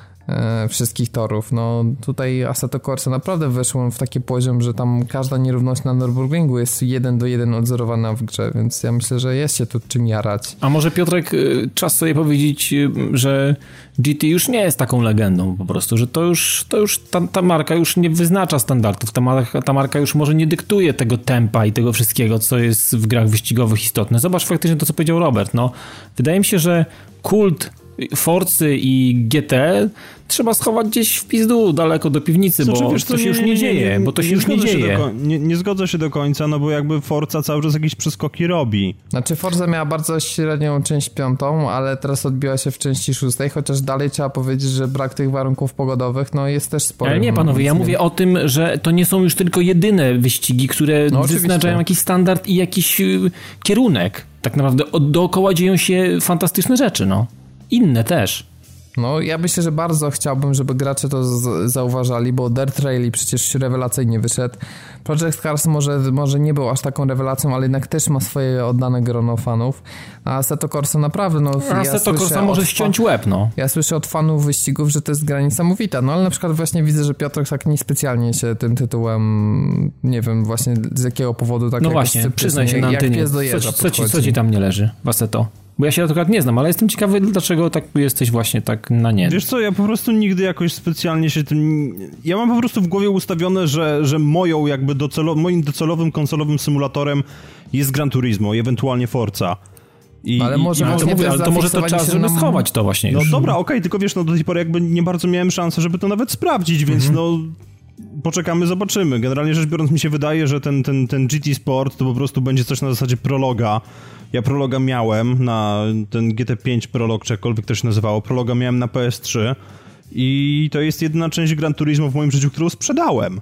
wszystkich torów. No tutaj Assetto Corsa naprawdę weszło w taki poziom, że tam każda nierówność na Nürburgringu jest jeden do jeden odzorowana w grze, więc ja myślę, że jest się tu czym jarać. A może Piotrek, y, czas sobie powiedzieć, y, że GT już nie jest taką legendą po prostu, że to już, to już ta, ta marka już nie wyznacza standardów, ta marka, ta marka już może nie dyktuje tego tempa i tego wszystkiego, co jest w grach wyścigowych istotne. Zobacz faktycznie to, co powiedział Robert, no. Wydaje mi się, że kult Forcy i GT trzeba schować gdzieś w pizdu, daleko do piwnicy, znaczy, bo wiesz, to, to, się nie, już nie, nie, dzieje, bo to się już nie dzieje. nie, nie zgodzę się do końca, no bo jakby Forza cały czas jakieś przeskoki robi. Znaczy Forza miała bardzo średnią część piątą, ale teraz odbiła się w części szóstej, chociaż dalej trzeba powiedzieć, że brak tych warunków pogodowych no jest też spory. Ale nie panowie, ja mówię o tym, że to nie są już tylko jedyne wyścigi, które no, wyznaczają jakiś standard i jakiś y, kierunek. Tak naprawdę dookoła dzieją się fantastyczne rzeczy, no inne też. No, ja myślę, że bardzo chciałbym, żeby gracze to zauważali, bo Dirt Rally przecież rewelacyjnie wyszedł. Project Cars może, może nie był aż taką rewelacją, ale jednak też ma swoje oddane grono fanów. A Assetto Corsa naprawdę, no... A ja Assetto Corsa może ściąć łeb, no. Ja słyszę od fanów wyścigów, że to jest gra niesamowita, no ale na przykład właśnie widzę, że Piotr tak niespecjalnie się tym tytułem, nie wiem właśnie z jakiego powodu tak No właśnie, przyznaj się na antenie. Co ci, co, ci, co ci tam nie leży w? Bo ja się akurat nie znam, ale jestem ciekawy, dlaczego tak jesteś właśnie tak na nie. Wiesz co, ja po prostu nigdy jakoś specjalnie się tym... Ja mam po prostu w głowie ustawione, że, że moją jakby docelo... moim docelowym konsolowym symulatorem jest Gran Turismo i ewentualnie Forza. I, ale może, i, to, mówię, ale to może to czas, żeby nam... schować to właśnie No już. dobra, okej, okay, tylko wiesz, no do tej pory jakby nie bardzo miałem szansy, żeby to nawet sprawdzić, więc mhm. no poczekamy, zobaczymy. Generalnie rzecz biorąc mi się wydaje, że ten, ten, ten GT Sport to po prostu będzie coś na zasadzie prologa. Ja prologa miałem na ten GT5 prolog, czy jakkolwiek to się nazywało. Prologa miałem na PS3 i to jest jedyna część Gran Turismo w moim życiu, którą sprzedałem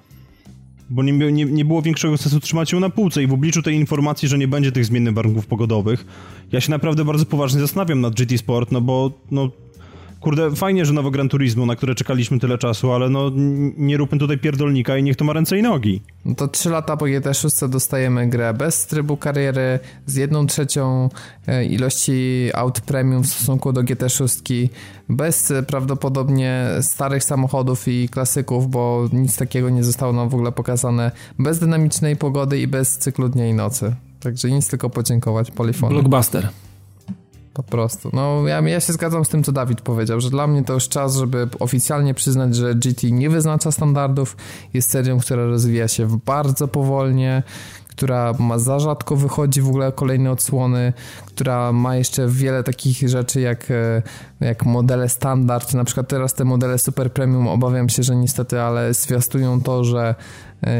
bo nie, nie, nie było większego sensu trzymać ją na półce i w obliczu tej informacji, że nie będzie tych zmiennych warunków pogodowych, ja się naprawdę bardzo poważnie zastanawiam nad GT Sport, no bo no, kurde, fajnie, że nowe Gran Turismo, na które czekaliśmy tyle czasu, ale no nie róbmy tutaj pierdolnika i niech to ma ręce i nogi. No to 3 lata po GT6 dostajemy grę bez trybu kariery, z jedną trzecią e, ilości aut premium w stosunku do GT6, bez e, prawdopodobnie starych samochodów i klasyków, bo nic takiego nie zostało nam w ogóle pokazane, bez dynamicznej pogody i bez cyklu dnia i nocy. Także nic tylko podziękować Polyphony. Blockbuster. Po prostu. No, ja, ja się zgadzam z tym, co Dawid powiedział, że dla mnie to już czas, żeby oficjalnie przyznać, że GT nie wyznacza standardów, jest serią, która rozwija się bardzo powolnie, która ma za rzadko wychodzi w ogóle kolejne odsłony, która ma jeszcze wiele takich rzeczy jak, e, jak modele standard, na przykład teraz te modele super premium obawiam się, że niestety, ale zwiastują to, że e,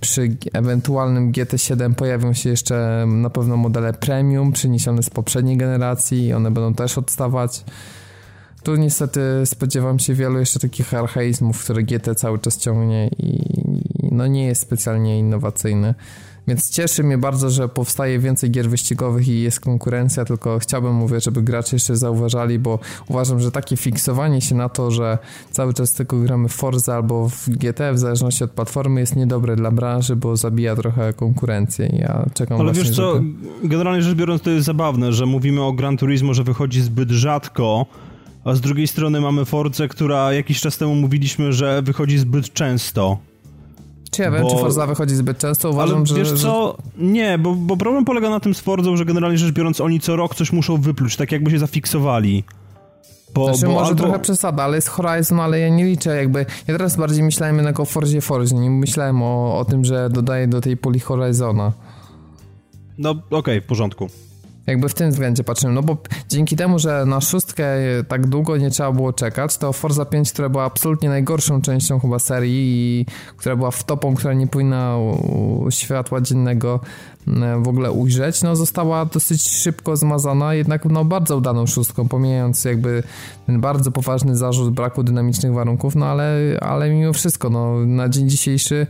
przy ewentualnym GT7 pojawią się jeszcze na pewno modele premium przeniesione z poprzedniej generacji i one będą też odstawać. Tu niestety spodziewam się wielu jeszcze takich archaizmów, które GT cały czas ciągnie i no nie jest specjalnie innowacyjny. Więc cieszy mnie bardzo, że powstaje więcej gier wyścigowych i jest konkurencja, tylko chciałbym, mówię, żeby gracze jeszcze zauważali, bo uważam, że takie fiksowanie się na to, że cały czas tylko gramy w Forza albo w GT, w zależności od platformy, jest niedobre dla branży, bo zabija trochę konkurencję. Ja czekam Ale właśnie, wiesz co, żeby... generalnie rzecz biorąc to jest zabawne, że mówimy o Gran Turismo, że wychodzi zbyt rzadko, a z drugiej strony mamy Force, która jakiś czas temu mówiliśmy, że wychodzi zbyt często. Czy ja bo... wiem, czy Forza wychodzi zbyt często? Uważam, Ale że... wiesz co, nie, bo, bo problem polega na tym z Forzą, że generalnie rzecz biorąc oni co rok coś muszą wypluć, tak jakby się zafiksowali. Bo, znaczy, bo może albo... trochę przesada, ale jest Horizon, ale ja nie liczę jakby... Ja teraz bardziej myślałem jednak o Forzie Forzie, nie myślałem o, o tym, że dodaję do tej puli Horizona. No okej, okay, w porządku. Jakby w tym względzie patrzymy, no bo dzięki temu, że na szóstkę tak długo nie trzeba było czekać, to Forza 5, która była absolutnie najgorszą częścią chyba serii i która była w topą, która nie powinna światła dziennego mm, w ogóle ujrzeć, no została dosyć szybko zmazana, jednak no bardzo udaną szóstką, pomijając jakby ten bardzo poważny zarzut braku dynamicznych warunków, no ale, ale mimo wszystko, no na dzień dzisiejszy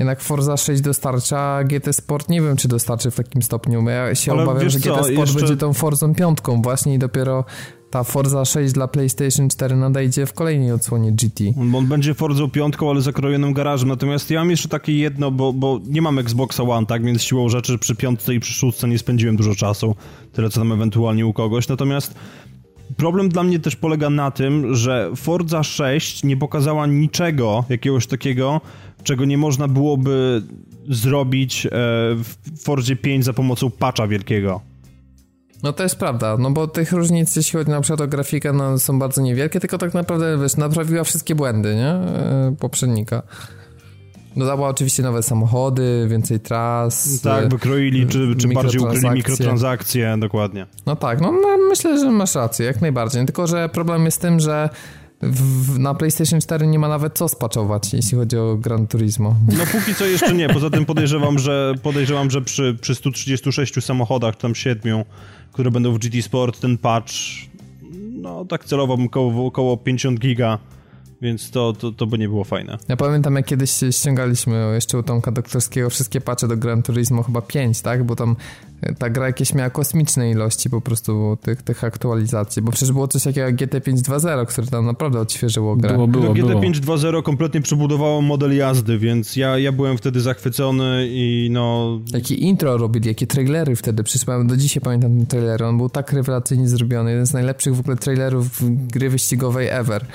jednak Forza 6 dostarcza, GT Sport nie wiem, czy dostarczy w takim stopniu. Ja się Ale obawiam, że GT Sport jeszcze... będzie tą Forzą piątką właśnie i dopiero ta Forza 6 dla PlayStation 4 nadejdzie w kolejnej odsłonie GT. On będzie Forzą piątką, ale zakrojonym garażem. Natomiast ja mam jeszcze takie jedno, bo, bo nie mam Xboxa One, tak, więc siłą rzeczy przy piątce i przy szóstce nie spędziłem dużo czasu. Tyle, co tam ewentualnie u kogoś. Natomiast problem dla mnie też polega na tym, że Forza 6 nie pokazała niczego jakiegoś takiego, czego nie można byłoby zrobić e, w Forzie 5 za pomocą patcha wielkiego. No to jest prawda, no bo tych różnic, jeśli chodzi na przykład o grafikę, no są bardzo niewielkie, tylko tak naprawdę, wiesz, naprawiła wszystkie błędy, nie? E, poprzednika. Dodała oczywiście nowe samochody, więcej tras. Tak, wykroili, czy, czy bardziej ukryli mikrotransakcje, dokładnie. No tak, no, no myślę, że masz rację, jak najbardziej. Tylko, że problem jest tym, że w, na PlayStation 4 nie ma nawet co spaczować, jeśli chodzi o Gran Turismo. No póki co jeszcze nie, poza tym podejrzewam, że podejrzewam, że przy, przy 136 samochodach, tam 7, które będą w GT Sport, ten patch, no tak celowo około, około 50 giga więc to, to, to by nie było fajne. Ja pamiętam, jak kiedyś ściągaliśmy jeszcze u Tomka Doktorskiego wszystkie patche do Gran Turismo, chyba 5, tak? Bo tam e, ta gra jakieś miała kosmiczne ilości po prostu tych, tych aktualizacji, bo przecież było coś takiego jak GT 5.2.0, które tam naprawdę odświeżyło grę. Było, było, no, GT 5.2.0 kompletnie przebudowało model jazdy, więc ja, ja byłem wtedy zachwycony i no... Jakie intro robili, jakie trailery wtedy, przecież do dzisiaj pamiętam ten trailer, on był tak rewelacyjnie zrobiony, jeden z najlepszych w ogóle trailerów gry wyścigowej ever.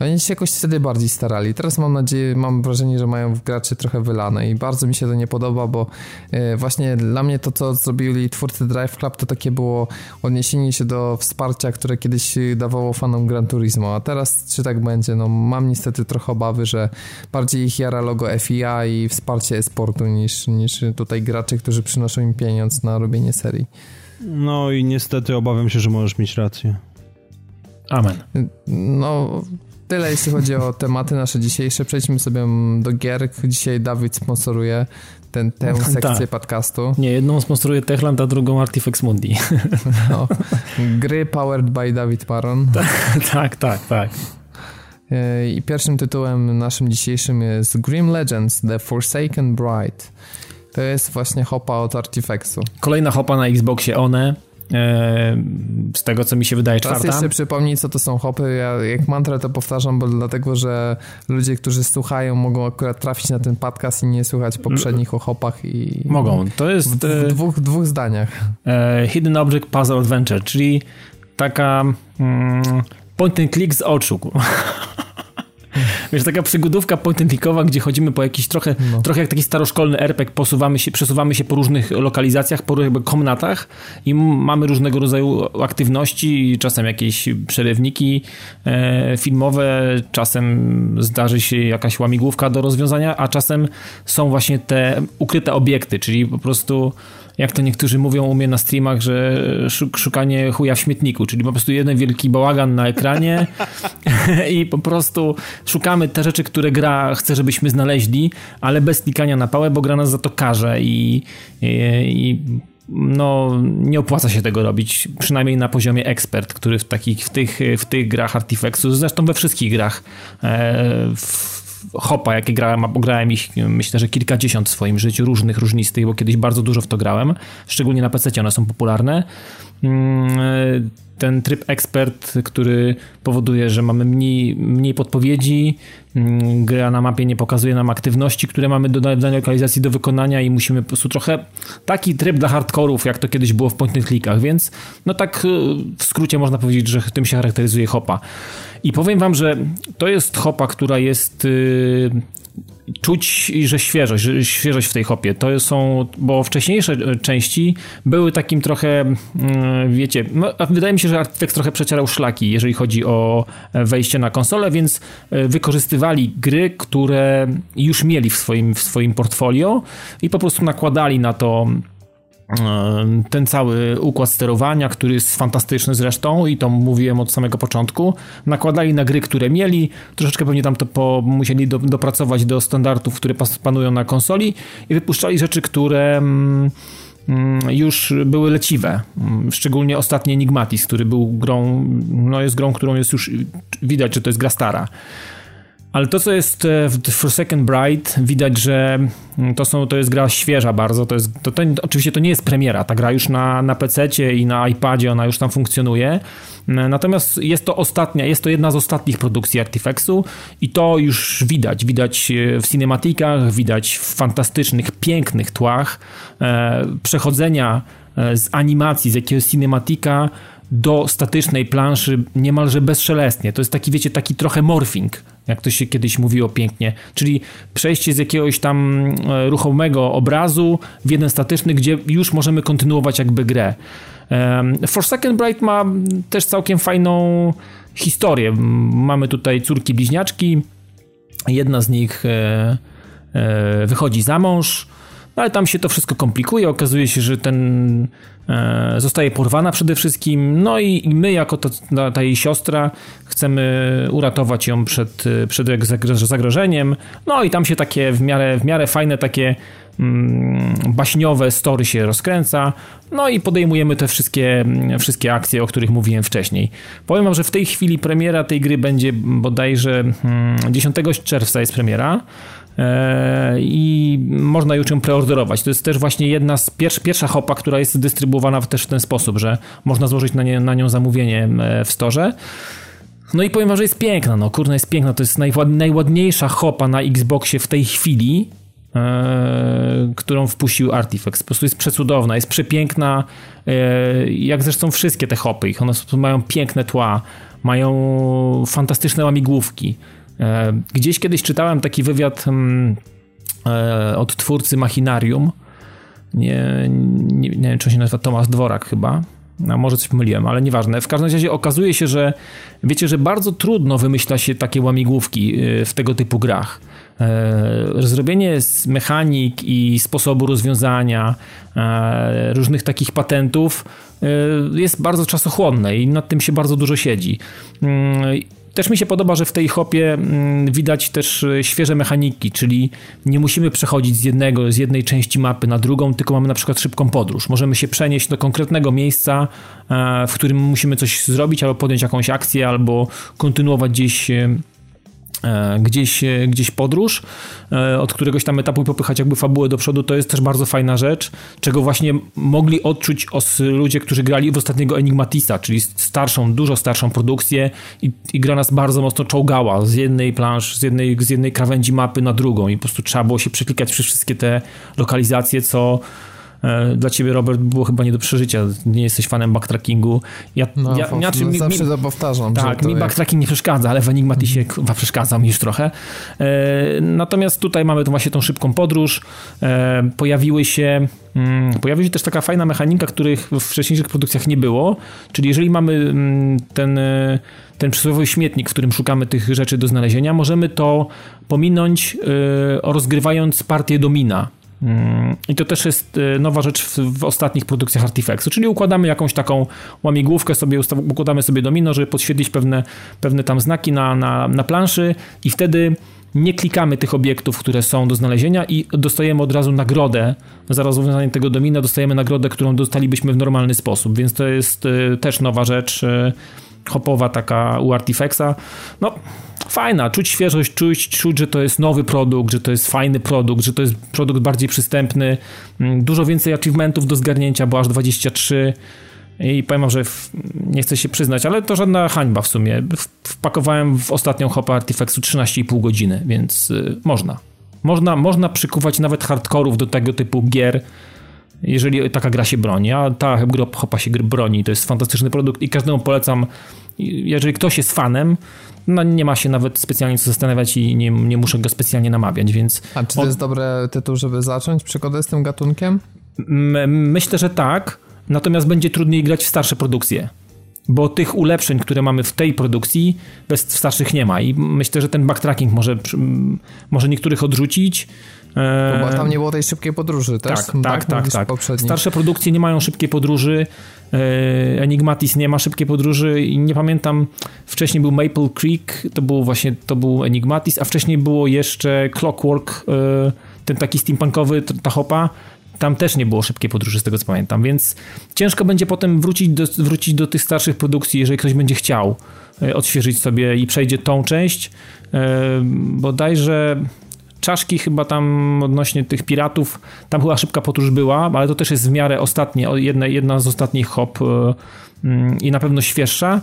Oni się jakoś wtedy bardziej starali. Teraz mam nadzieję, mam wrażenie, że mają w graczy trochę wylane i bardzo mi się to nie podoba, bo e, właśnie dla mnie to, co zrobili twórcy Drive Club, to takie było odniesienie się do wsparcia, które kiedyś dawało fanom Gran Turismo, a teraz czy tak będzie? No mam niestety trochę obawy, że bardziej ich jara logo FIA i wsparcie e-sportu niż, niż tutaj gracze, którzy przynoszą im pieniądz na robienie serii. No i niestety obawiam się, że możesz mieć rację. Amen. No, tyle jeśli chodzi o tematy nasze dzisiejsze. Przejdźmy sobie do gier. Dzisiaj Dawid sponsoruje ten, tę tak. sekcję podcastu. Nie, jedną sponsoruje Techland, a drugą Artifex Mundi. <laughs> No, gry powered by David Maron. <laughs> tak, tak, tak. E, I pierwszym tytułem naszym dzisiejszym jest Grim Legends The Forsaken Bride. To jest właśnie hopa od Artifexu. Kolejna hopa na Xboxie One. E, z tego, co mi się wydaje, czwarta. Teraz jeszcze przypomnij, co to są hopy. Ja jak mantrę to powtarzam, bo dlatego, że ludzie, którzy słuchają, mogą akurat trafić na ten podcast i nie słuchać poprzednich o hopach i... Mogą. To jest... W, w e, dwóch, dwóch zdaniach. E, Hidden Object Puzzle Adventure, czyli taka mm, point and click z oczu. <laughs> <laughs> Wiesz, taka przygodówka point gdzie chodzimy po jakiś trochę, no. trochę jak taki staroszkolny RPG, posuwamy się, przesuwamy się po różnych lokalizacjach, po różnych komnatach i mamy różnego rodzaju aktywności, czasem jakieś przerywniki e, filmowe, czasem zdarzy się jakaś łamigłówka do rozwiązania, a czasem są właśnie te ukryte obiekty, czyli po prostu jak to niektórzy mówią u mnie na streamach, że szukanie chuja w śmietniku, czyli po prostu jeden wielki bałagan na ekranie <laughs> i po prostu szukamy te rzeczy, które gra chce, żebyśmy znaleźli, ale bez klikania na pałę, bo gra nas za to karze i, i, i no, nie opłaca się tego robić, przynajmniej na poziomie ekspert, który w, takich, w, tych, w tych grach Artifexu, zresztą we wszystkich grach e, hopa, jakie grałem, bo grałem ich myślę, że kilkadziesiąt w swoim życiu, różnych, różnistych, bo kiedyś bardzo dużo w to grałem, szczególnie na PC one są popularne. Mm, ten tryb ekspert, który powoduje, że mamy mniej, mniej podpowiedzi, gra na mapie nie pokazuje nam aktywności, które mamy do danej lokalizacji do wykonania i musimy po prostu trochę taki tryb dla hardkorów, jak to kiedyś było w point and clickach, więc no tak y, w skrócie można powiedzieć, że tym się charakteryzuje hopa. I powiem wam, że to jest hopa, która jest y, czuć, że świeżość, że świeżość w tej hopie. To są, bo wcześniejsze e, części były takim trochę, mm, wiecie, no, wydaje mi się, że Artifex trochę przecierał szlaki, jeżeli chodzi o e, wejście na konsolę, więc e, wykorzystywali gry, które już mieli w swoim, w swoim portfolio i po prostu nakładali na to ten cały układ sterowania, który jest fantastyczny zresztą i to mówiłem od samego początku, nakładali na gry, które mieli, troszeczkę pewnie tam to po, musieli do, dopracować do standardów, które panują na konsoli i wypuszczali rzeczy, które mm, mm, już były leciwe. Mm, szczególnie ostatni Enigmatis, który był grą, no jest grą, którą jest już widać, że to jest gra stara. Ale to, co jest e, w Forsaken Bride, widać, że mm, to, są, to jest gra świeża bardzo. To jest, to, to, oczywiście to nie jest premiera. Ta gra już na, na PC i na iPadzie, ona już tam funkcjonuje. Mm, natomiast jest to ostatnia, jest to jedna z ostatnich produkcji Artifexu i to już widać. Widać e, w cinematikach, widać w fantastycznych, pięknych tłach. E, przechodzenia e, z animacji, z jakiegoś cinematika do statycznej planszy niemalże bezszelestnie. To jest taki, wiecie, taki trochę morphing jak to się kiedyś mówiło pięknie, czyli przejście z jakiegoś tam e, ruchomego obrazu w jeden statyczny, gdzie już możemy kontynuować jakby grę. Forsaken Bright ma też całkiem fajną historię. Mamy tutaj córki bliźniaczki, jedna z nich e, e, wychodzi za mąż, no ale tam się to wszystko komplikuje. Okazuje się, że ten zostaje porwana przede wszystkim. No i, my, jako ta, ta, jej siostra, chcemy uratować ją przed, przed zagrożeniem. No i tam się takie w miarę, w miarę fajne, takie mm, baśniowe story się rozkręca. No i podejmujemy te wszystkie, wszystkie akcje, o których mówiłem wcześniej. Powiem wam, że w tej chwili premiera tej gry będzie bodajże 10 mm, czerwca jest premiera. E, i można już ją preorderować. To jest też właśnie jedna z pierwsza, pierwsza hopa, która jest dystrybuowana też w ten sposób, że można złożyć na, nie, na nią zamówienie e, w storze. No i powiem że jest piękna, no kurna jest piękna, to jest najład, najładniejsza hopa na Xboxie w tej chwili, e, którą wpuścił Artifex. Po prostu jest przecudowna, jest przepiękna, e, jak zresztą wszystkie te hopy, ich one mają piękne tła, mają fantastyczne łamigłówki. E, gdzieś kiedyś czytałem taki wywiad mm, od twórcy Machinarium. Nie, nie, nie wiem, czy on się nazywa Tomasz Dworak chyba. A może coś pomyliłem, ale nieważne. W każdym razie okazuje się, że wiecie, że bardzo trudno wymyśla się takie łamigłówki y, w tego typu grach. E, zrobienie z mechanik i sposobu rozwiązania e, różnych takich patentów e, jest bardzo czasochłonne i nad tym się bardzo dużo siedzi. Też mi się podoba, że w tej hopie mm, widać też e, świeże mechaniki, czyli nie musimy przechodzić z jednego, z jednej części mapy na drugą, tylko mamy na przykład szybką podróż. Możemy się przenieść do konkretnego miejsca, e, w którym musimy coś zrobić, albo podjąć jakąś akcję, albo kontynuować gdzieś E, gdzieś, e, gdzieś podróż, e, od któregoś tam etapu popychać jakby fabułę do przodu, to jest też bardzo fajna rzecz, czego właśnie mogli odczuć os, ludzie, którzy grali w ostatniego Enigmatisa, czyli starszą, dużo starszą produkcję i, i gra nas bardzo mocno czołgała z jednej plansz, z jednej, z jednej krawędzi mapy na drugą i po prostu trzeba było się przeklikać przez wszystkie te lokalizacje, co E, dla ciebie, Robert, było chyba nie do przeżycia. Nie jesteś fanem backtrackingu. Ja, no, ja, ja, mi, zawsze mi, to powtarzam. Tak, mi backtracking nie przeszkadza, ale w Enigmatisie chyba przeszkadza mi już trochę. E, natomiast tutaj mamy to właśnie tą szybką podróż. E, pojawiły się mm, pojawiła się też taka fajna mechanika, których w wcześniejszych produkcjach nie było, czyli jeżeli mamy mm, ten, e, ten przysłowiowy śmietnik, w którym szukamy tych rzeczy do znalezienia, możemy to pominąć e, rozgrywając partię domina. Mm, I to też jest y, nowa rzecz w, w, ostatnich produkcjach Artifexu, czyli układamy jakąś taką łamigłówkę sobie, układamy sobie domino, żeby podświetlić pewne, pewne tam znaki na, na, na planszy i wtedy nie klikamy tych obiektów, które są do znalezienia i dostajemy od razu nagrodę. Za rozwiązanie tego domina, dostajemy nagrodę, którą dostalibyśmy w normalny sposób, więc to jest y, też nowa rzecz y, hopowa taka u Artifexa. No, fajna, czuć świeżość, czuć, czuć, że to jest nowy produkt, że to jest fajny produkt, że to jest produkt bardziej przystępny, mm, dużo więcej achievementów do zgarnięcia, bo aż 23 i powiem że w, nie chcę się przyznać, ale to żadna hańba w sumie. Wpakowałem w ostatnią hopę Artifexu 13,5 godziny, więc y, można. Można, można przykuwać nawet hardkorów do tego typu gier, jeżeli taka gra się broni. A ta hopa się broni, to jest fantastyczny produkt i każdemu polecam, jeżeli ktoś jest fanem, no nie ma się nawet specjalnie co zastanawiać i nie, nie muszę go specjalnie namawiać, więc... A czy to jest dobry tytuł, żeby zacząć przygodę z tym gatunkiem? Myślę, że tak, natomiast będzie trudniej grać w starsze produkcje bo tych ulepszeń, które mamy w tej produkcji, w starszych nie ma i myślę, że ten backtracking może, może niektórych odrzucić. No bo tam nie było tej szybkiej podróży też? Tak, tak, tak. tak, tak. Starsze produkcje nie mają szybkiej podróży, E, Enigmatis nie ma szybkiej podróży i nie pamiętam, wcześniej był Maple Creek, to był właśnie, to był Enigmatis, a wcześniej było jeszcze Clockwork, e, ten taki steampunkowy, ta hopa, tam też nie było szybkiej podróży, z tego co pamiętam, więc ciężko będzie potem wrócić do, wrócić do tych starszych produkcji, jeżeli ktoś będzie chciał e, odświeżyć sobie i przejdzie tą część. Bodajże czaszki chyba tam odnośnie tych piratów, tam chyba szybka podróż była, ale to też jest w miarę ostatnie, jedna, jedna z ostatnich hop e, mm, i na pewno świeższa.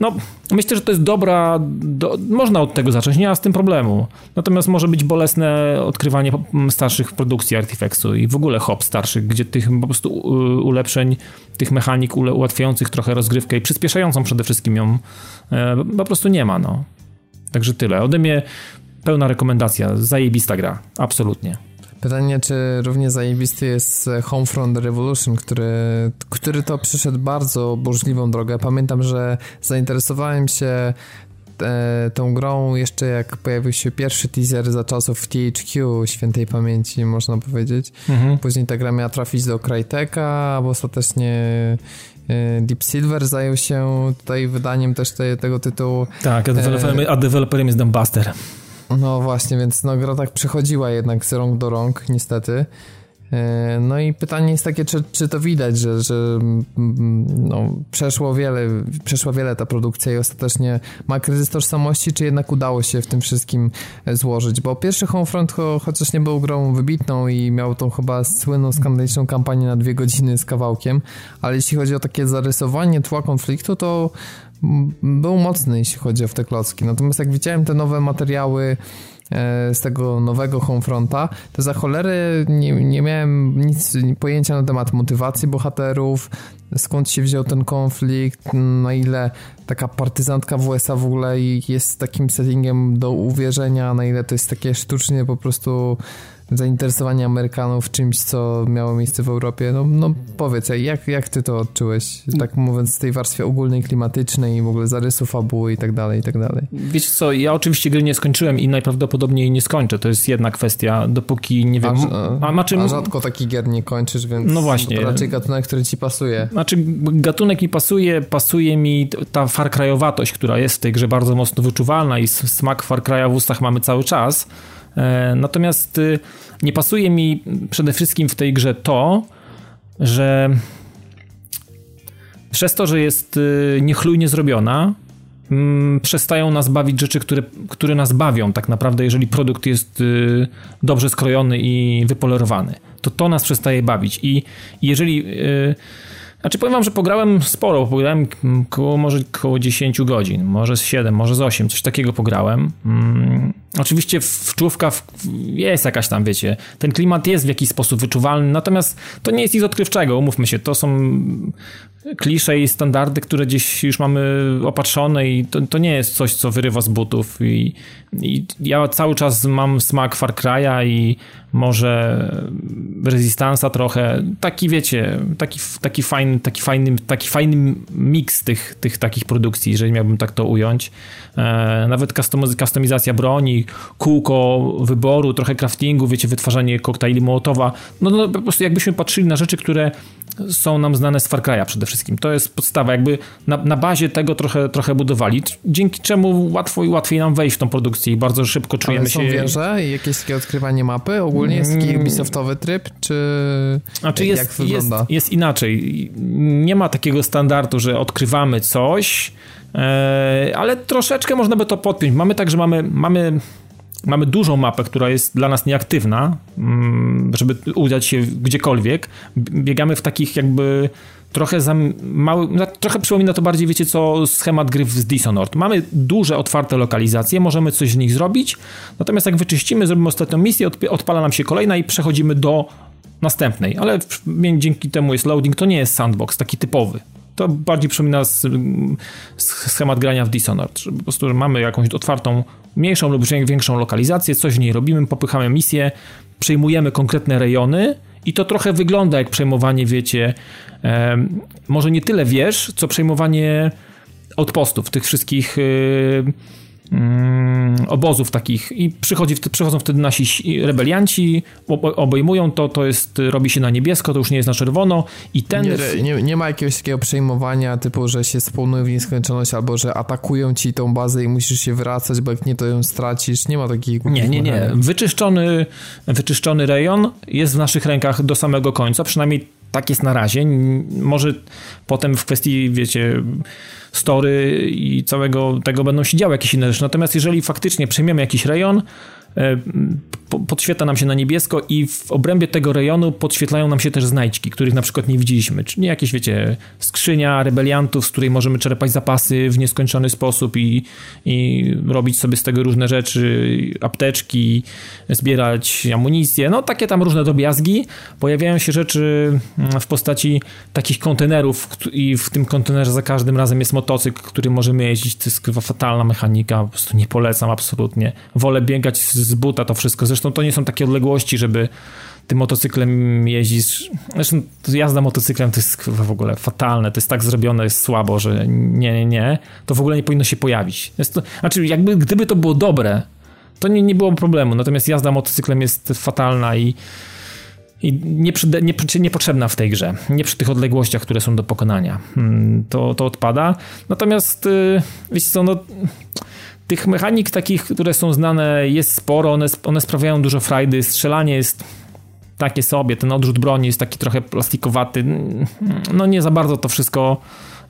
No, myślę, że to jest dobra, do, można od tego zacząć, nie ma z tym problemu. Natomiast może być bolesne odkrywanie starszych produkcji Artifexu i w ogóle hop starszych, gdzie tych po prostu ulepszeń, tych mechanik ułatwiających trochę rozgrywkę i przyspieszającą przede wszystkim ją e, po prostu nie ma, no. Także tyle. Ode mnie pełna rekomendacja, zajebista gra, absolutnie. Pytanie, czy równie zajebisty jest Homefront Revolution, który, który to przyszedł bardzo burzliwą drogę. Pamiętam, że zainteresowałem się e, tą grą jeszcze jak pojawił się pierwszy teaser za czasów THQ świętej pamięci, można powiedzieć. Mhm. Później ta gra miała trafić do Cryteka, a ostatecznie e, Deep Silver zajął się tutaj wydaniem też te, tego tytułu. Tak, a deweloperem, a deweloperem jest Dumbbuster. No właśnie, więc no, gra tak przechodziła jednak z rąk do rąk, niestety. E, no i pytanie jest takie, czy, czy to widać, że, że mm, no, przeszło wiele, przeszła wiele ta produkcja i ostatecznie ma kryzys tożsamości, czy jednak udało się w tym wszystkim e, złożyć? Bo pierwszy Homefront, cho, chociaż nie był grą wybitną i miał tą chyba słynną, skandaliczną kampanię na dwie godziny z kawałkiem, ale jeśli chodzi o takie zarysowanie tła konfliktu, to był mocny, jeśli chodzi o te klocki. Natomiast jak widziałem te nowe materiały e, z tego nowego Homefronta, to za cholery nie, nie miałem nic pojęcia na temat motywacji bohaterów, skąd się wziął ten konflikt, na ile taka partyzantka w USA w ogóle jest takim settingiem do uwierzenia, na ile to jest takie sztucznie po prostu zainteresowanie Amerykanów czymś, co miało miejsce w Europie. No, no powiedz, jak, jak ty to odczułeś, tak mówiąc, z tej warstwie ogólnej, klimatycznej i w ogóle zarysu fabuły i tak dalej, i tak dalej. Wiecie co, ja oczywiście gry nie skończyłem i najprawdopodobniej nie skończę, to jest jedna kwestia, dopóki nie wiem... A, a, a, a rzadko taki gier nie kończysz, więc no właśnie. to raczej gatunek, który ci pasuje. Znaczy gatunek mi pasuje, pasuje mi ta Far Cry'owatość, która jest w tej grze bardzo mocno wyczuwalna i smak Far Cry'a w ustach mamy cały czas, natomiast y, nie pasuje mi przede wszystkim w tej grze to, że przez to, że jest y, niechlujnie zrobiona, mm, przestają nas bawić rzeczy, które, które nas bawią tak naprawdę, jeżeli produkt jest y, dobrze skrojony i wypolerowany. To to nas przestaje bawić. I jeżeli znaczy powiem wam, że pograłem sporo, pograłem koło, może około 10 godzin, może z 7, może z 8, coś takiego pograłem. Oczywiście w, jest jakaś tam, wiecie, ten klimat jest w jakiś sposób wyczuwalny, natomiast to nie jest nic odkrywczego, umówmy się, to są klisze i standardy, które gdzieś już mamy opatrzone i to, to nie jest coś, co wyrywa z butów i, i ja cały czas mam smak Far Cry'a i może Resistance'a trochę, taki wiecie, taki, taki, fajny, taki, fajny, taki fajny miks tych, tych takich produkcji, jeżeli miałbym tak to ująć. E, nawet kustomizacja broni, kółko wyboru, trochę craftingu, wiecie, wytwarzanie koktajli Mołotowa, no, no po prostu jakbyśmy patrzyli na rzeczy, które są nam znane z Far Cry'a przede wszystkim. To jest podstawa, jakby na, na bazie tego trochę, trochę budowali, dzięki czemu łatwo i łatwiej nam wejść w tą produkcję i bardzo szybko czujemy Ale są się... wieże i jakieś takie odkrywanie mapy? Ogólnie jest taki mm. Ubisoftowy tryb, czy znaczy jest, jak wygląda? Jest, jest inaczej. Nie ma takiego standardu, że odkrywamy coś, ale troszeczkę można by to podpiąć. Mamy tak, że mamy, mamy mamy dużą mapę, która jest dla nas nieaktywna, mm, żeby udać się gdziekolwiek. Biegamy w takich jakby trochę za mały, no, trochę przypomina to bardziej, wiecie co, schemat gry z Dishonored. Mamy duże, otwarte lokalizacje, możemy coś z nich zrobić, natomiast jak wyczyścimy, zrobimy ostatnią misję, odpala nam się kolejna i przechodzimy do następnej, ale dzięki temu jest loading, to nie jest sandbox taki typowy. To bardziej przypomina schemat grania w Dishonored, że po prostu mamy jakąś otwartą, mniejszą lub większą lokalizację, coś w niej robimy, popychamy misję, przejmujemy konkretne rejony i to trochę wygląda jak przejmowanie, wiecie, e, może nie tyle wież, co przejmowanie outpostów, tych wszystkich... E, obozów takich i przychodzi, przychodzą wtedy nasi rebelianci, obejmują to, to jest, robi się na niebiesko, to już nie jest na czerwono i ten... Nie, nie, nie ma jakiegoś takiego przejmowania typu, że się spełnuje w nieskończoność albo, że atakują ci tą bazę i musisz się wracać, bo jak nie, to ją stracisz. Nie ma takich... Nie, nie, nie. Wyczyszczony, wyczyszczony rejon jest w naszych rękach do samego końca, przynajmniej tak jest na razie. Może potem w kwestii, wiecie story i całego tego będą się działy jakieś inne rzeczy. Natomiast jeżeli faktycznie przejmiemy jakiś rejon, podświetla nam się na niebiesko i w obrębie tego rejonu podświetlają nam się też znajdźki, których na przykład nie widzieliśmy. Czyli jakieś, wiecie, skrzynia rebeliantów, z której możemy czerpać zapasy w nieskończony sposób i, i robić sobie z tego różne rzeczy, apteczki, zbierać amunicję, no takie tam różne drobiazgi. Pojawiają się rzeczy mm, w postaci takich kontenerów i w tym kontenerze za każdym razem jest motocykl, który możemy jeździć. To jest fatalna mechanika, po prostu nie polecam absolutnie. Wolę biegać z z buta to wszystko. Zresztą to nie są takie odległości, żeby tym motocyklem jeździć. Zresztą jazda motocyklem to jest w ogóle fatalne, to jest tak zrobione, jest słabo, że nie, nie, nie. To w ogóle nie powinno się pojawić. Jest to, znaczy, jakby gdyby to było dobre, to nie, nie było problemu. Natomiast jazda motocyklem jest fatalna i, i nie, nie, niepotrzebna w tej grze. Nie przy tych odległościach, które są do pokonania. Hmm, to, to odpada. Natomiast, yy, wiecie co, no tych mechanik takich, które są znane jest sporo, one, one sprawiają dużo frajdy, strzelanie jest takie sobie, ten odrzut broni jest taki trochę plastikowaty, no nie za bardzo to wszystko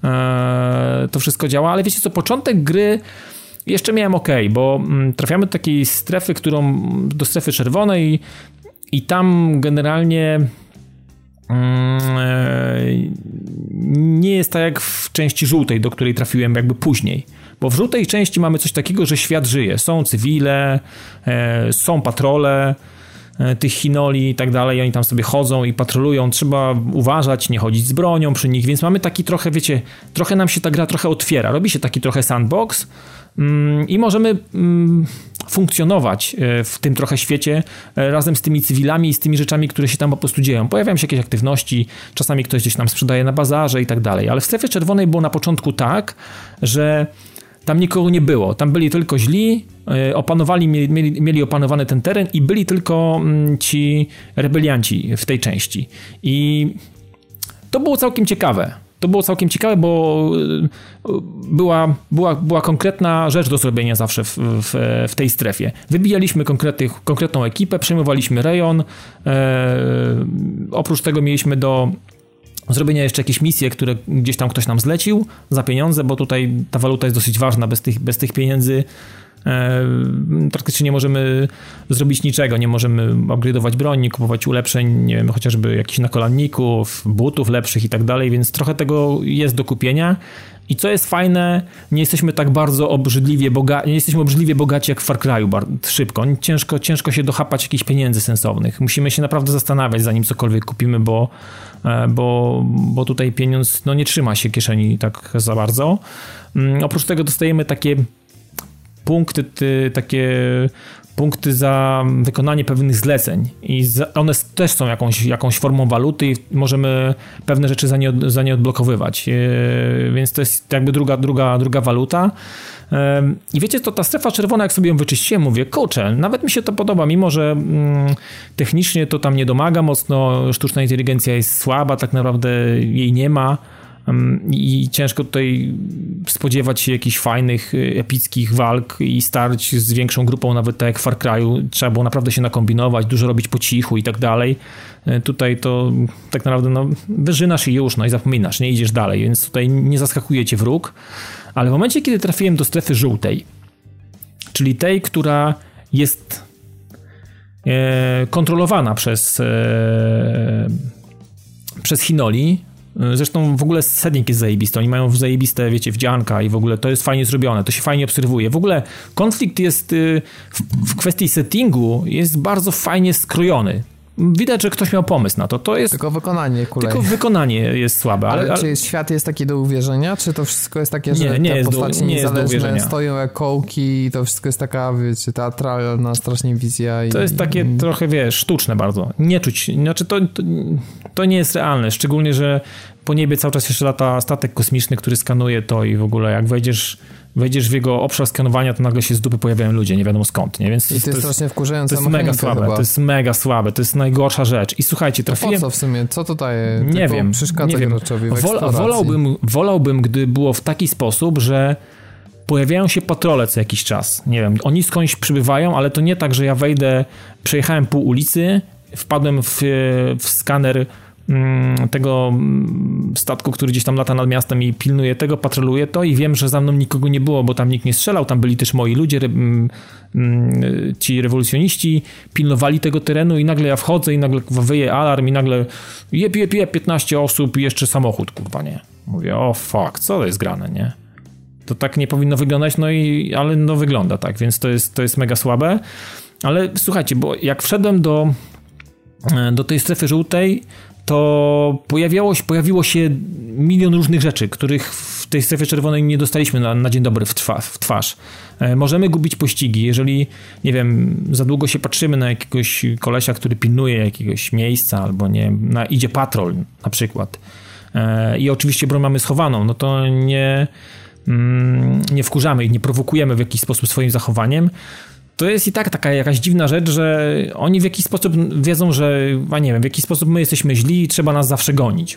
e, to wszystko działa, ale wiecie co, początek gry jeszcze miałem ok, bo mm, trafiamy do takiej strefy, którą, do strefy czerwonej i tam generalnie mm, e, nie jest tak jak w części żółtej, do której trafiłem jakby później Bo w żółtej części mamy coś takiego, że świat żyje. Są cywile, e, są patrole, e, tych chinoli i tak dalej, oni tam sobie chodzą i patrolują, trzeba uważać, nie chodzić z bronią przy nich, więc mamy taki trochę, wiecie, trochę nam się ta gra trochę otwiera, robi się taki trochę sandbox mm, i możemy mm, funkcjonować e, w tym trochę świecie razem z tymi cywilami i z tymi rzeczami, które się tam po prostu dzieją. Pojawiają się jakieś aktywności, czasami ktoś gdzieś nam sprzedaje na bazarze i tak dalej, ale w strefie czerwonej było na początku tak, że tam nikogo nie było. Tam byli tylko źli, e, opanowali, mieli, mieli opanowany ten teren i byli tylko mm, ci rebelianci w tej części. I to było całkiem ciekawe to było całkiem ciekawe, bo y, była, była, była konkretna rzecz do zrobienia zawsze w, w, w tej strefie. Wybijaliśmy konkretną ekipę, przejmowaliśmy rejon. E, oprócz tego mieliśmy do zrobienia jeszcze jakieś misje, które gdzieś tam ktoś nam zlecił za pieniądze, bo tutaj ta waluta jest dosyć ważna. Bez tych, bez tych pieniędzy E, praktycznie nie możemy zrobić niczego, nie możemy upgrade'ować broni, kupować ulepszeń, nie wiem, chociażby jakichś nakolanników, butów lepszych i tak dalej, więc trochę tego jest do kupienia. I co jest fajne, nie jesteśmy tak bardzo obrzydliwie bogaci, nie jesteśmy obrzydliwie bogaci jak w Far Cry'u szybko. Ciężko, ciężko się dochapać jakichś pieniędzy sensownych. Musimy się naprawdę zastanawiać, zanim cokolwiek kupimy, bo, e, bo, bo tutaj pieniądz no, nie trzyma się kieszeni tak za bardzo. Mm, oprócz tego dostajemy takie punkty, ty, takie punkty za wykonanie pewnych zleceń i one też są jakąś, jakąś formą waluty i możemy pewne rzeczy za nie, za nie odblokowywać. E, więc to jest jakby druga, druga, druga waluta. E, I wiecie, to ta strefa czerwona, jak sobie ją wyczyściłem, mówię, kurczę, nawet mi się to podoba, mimo że mm, technicznie to tam nie domaga mocno, sztuczna inteligencja jest słaba, tak naprawdę jej nie ma i ciężko tutaj spodziewać się jakichś fajnych, y, epickich walk i starć z większą grupą, nawet tak jak w Far Cry'u. Trzeba było naprawdę się nakombinować, dużo robić po cichu i tak dalej. Y, tutaj to tak naprawdę no, wyżynasz i już, no i zapominasz, nie idziesz dalej, więc tutaj nie zaskakuje cię wróg. Ale w momencie, kiedy trafiłem do strefy żółtej, czyli tej, która jest e, kontrolowana przez, e, przez Chinoli, E, zresztą w ogóle setting jest zajebisty. Oni mają zajebiste, wiecie, wdzianka i w ogóle to jest fajnie zrobione, to się fajnie obserwuje. W ogóle konflikt jest y, w, kwestii settingu jest bardzo fajnie skrojony. Widać, że ktoś miał pomysł na to. to jest, tylko wykonanie kulej. Tylko wykonanie jest słabe. Ale, ale, czy świat jest taki do uwierzenia? Czy to wszystko jest takie, że nie, nie te jest postaci do, nie niezależne jest stoją jak kołki i to wszystko jest taka, wiecie, teatralna strasznie wizja? I, to jest takie i... trochę, wiesz, sztuczne bardzo. Nie czuć, znaczy to, to, to nie jest realne, szczególnie, że po niebie cały czas jeszcze lata statek kosmiczny, który skanuje to i w ogóle jak wejdziesz wejdziesz w jego obszar skanowania, to nagle się z dupy pojawiają ludzie, nie wiadomo skąd, nie? Więc I to, to jest strasznie wkurzające. To jest mega słabe, chyba. to jest mega słabe, to jest najgorsza rzecz. I słuchajcie, trafiłem... To po co w sumie? Co to daje? Nie Tylko wiem, przeszkadza nie wiem. Wol, wolałbym, wolałbym, gdy było w taki sposób, że pojawiają się patrole co jakiś czas. Nie wiem, oni skądś przybywają, ale to nie tak, że ja wejdę, przejechałem pół ulicy, wpadłem w, w skaner tego mm, statku, który gdzieś tam lata nad miastem i pilnuje tego, patroluje to i wiem, że za mną nikogo nie było, bo tam nikt nie strzelał, tam byli też moi ludzie, mm, ci rewolucjoniści, pilnowali tego terenu i nagle ja wchodzę i nagle wyje alarm i nagle jep, jep, jep, 15 osób i jeszcze samochód, kurwa, nie. Mówię, o fuck, co to jest grane, nie? To tak nie powinno wyglądać, no i, ale no wygląda tak, więc to jest, to jest mega słabe. Ale słuchajcie, bo jak wszedłem do, e, do tej strefy żółtej, to pojawiało się, pojawiło się milion różnych rzeczy, których w tej strefie czerwonej nie dostaliśmy na, na dzień dobry w, twa, w twarz. E, możemy gubić pościgi, jeżeli, nie wiem, za długo się patrzymy na jakiegoś kolesia, który pilnuje jakiegoś miejsca, albo nie na, idzie patrol na przykład. E, I oczywiście broń mamy schowaną, no to nie, mm, nie wkurzamy i nie prowokujemy w jakiś sposób swoim zachowaniem, to jest i tak taka jakaś dziwna rzecz, że oni w jakiś sposób wiedzą, że, a nie wiem, w jakiś sposób my jesteśmy źli i trzeba nas zawsze gonić.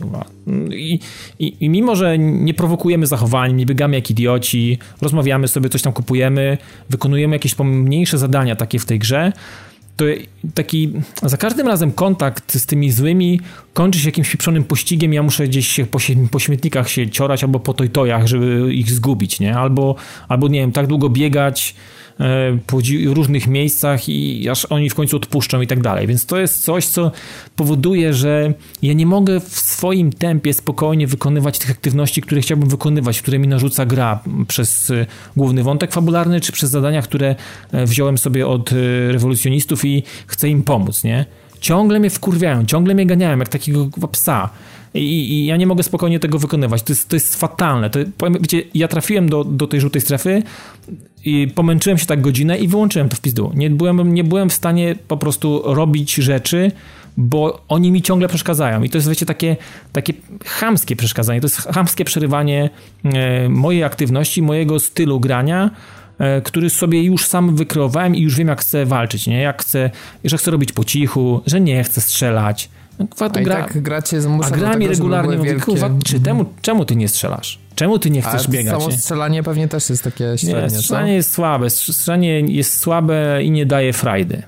I, i, I, mimo, że nie prowokujemy zachowań, nie biegamy jak idioci, rozmawiamy sobie, coś tam kupujemy, wykonujemy jakieś pomniejsze zadania takie w tej grze, to taki za każdym razem kontakt z tymi złymi kończy się jakimś pieprzonym pościgiem. Ja muszę gdzieś po, po śmietnikach się ciorać albo po tojtojach, żeby ich zgubić, nie? Albo, albo nie wiem, tak długo biegać, po różnych miejscach i aż oni w końcu odpuszczą i tak dalej. Więc to jest coś, co powoduje, że ja nie mogę w swoim tempie spokojnie wykonywać tych aktywności, które chciałbym wykonywać, które mi narzuca gra przez główny wątek fabularny, czy przez zadania, które wziąłem sobie od rewolucjonistów i chcę im pomóc, nie? Ciągle mnie wkurwiają, ciągle mnie ganiają, jak takiego psa. I, I, ja nie mogę spokojnie tego wykonywać. To jest, to jest fatalne. To, wiecie, ja trafiłem do, do tej żółtej strefy i pomęczyłem się tak godzinę i wyłączyłem to w pizdu. Nie byłem, nie byłem w stanie po prostu robić rzeczy, bo oni mi ciągle przeszkadzają. I to jest, wiecie, takie, takie chamskie przeszkadzanie. To jest chamskie przerywanie e, mojej aktywności, mojego stylu grania, który sobie już sam wykreowałem i już wiem, jak chcę walczyć, nie? Jak chcę, że chcę robić po cichu, że nie chcę strzelać. No, a gra, tak gracie A gra mi regularnie mówi, kurwa, czy temu, mhm. czemu ty nie strzelasz? Czemu ty nie chcesz a biegać? Samo nie? strzelanie pewnie też jest takie średnie, Nie, strzelanie co? jest słabe. Strzelanie jest słabe i nie daje frajdy.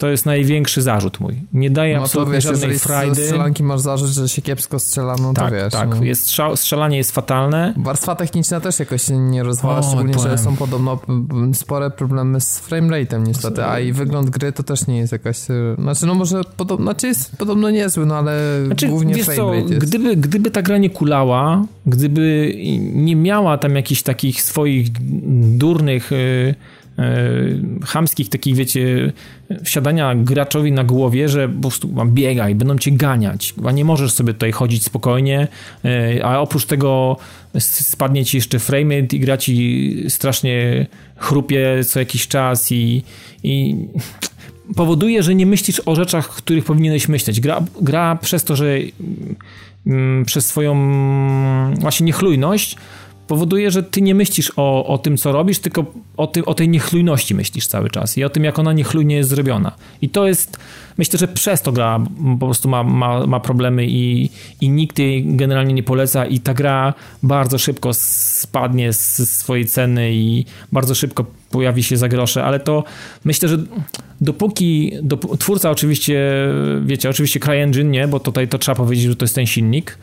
To jest największy zarzut mój. Nie daje no absolutnie wiesz, żadnej frajdy. Z strzelanki masz zarzut, że się kiepsko strzela, no tak, to wiesz. Tak, no. jest strzelanie jest fatalne. Warstwa techniczna też jakoś się nie rozwala, o, szczególnie, powiem. że są podobno spore problemy z framerate'em niestety, a i wygląd gry to też nie jest jakaś... Znaczy, no może podobno, znaczy jest podobno niezły, no ale znaczy, głównie framerate jest. Gdyby, gdyby ta gra nie kulała, gdyby nie miała tam jakichś takich swoich durnych... Yy, E, chamskich takich, wiecie, wsiadania graczowi na głowie, że po prostu biegaj, będą cię ganiać, a nie możesz sobie tutaj chodzić spokojnie, e, a oprócz tego spadnie ci jeszcze framerate i gra ci strasznie chrupie co jakiś czas i, i powoduje, że nie myślisz o rzeczach, których powinieneś myśleć. Gra, gra przez to, że mm, przez swoją właśnie niechlujność powoduje, że ty nie myślisz o, o tym, co robisz, tylko o, ty, o tej niechlujności myślisz cały czas i o tym, jak ona niechlujnie jest zrobiona. I to jest, myślę, że przez to gra po prostu ma, ma, ma problemy i, i nikt jej generalnie nie poleca i ta gra bardzo szybko spadnie z swojej ceny i bardzo szybko pojawi się za grosze, ale to myślę, że dopóki dop twórca oczywiście, wiecie, oczywiście CryEngine nie, bo tutaj to trzeba powiedzieć, że to jest ten silnik,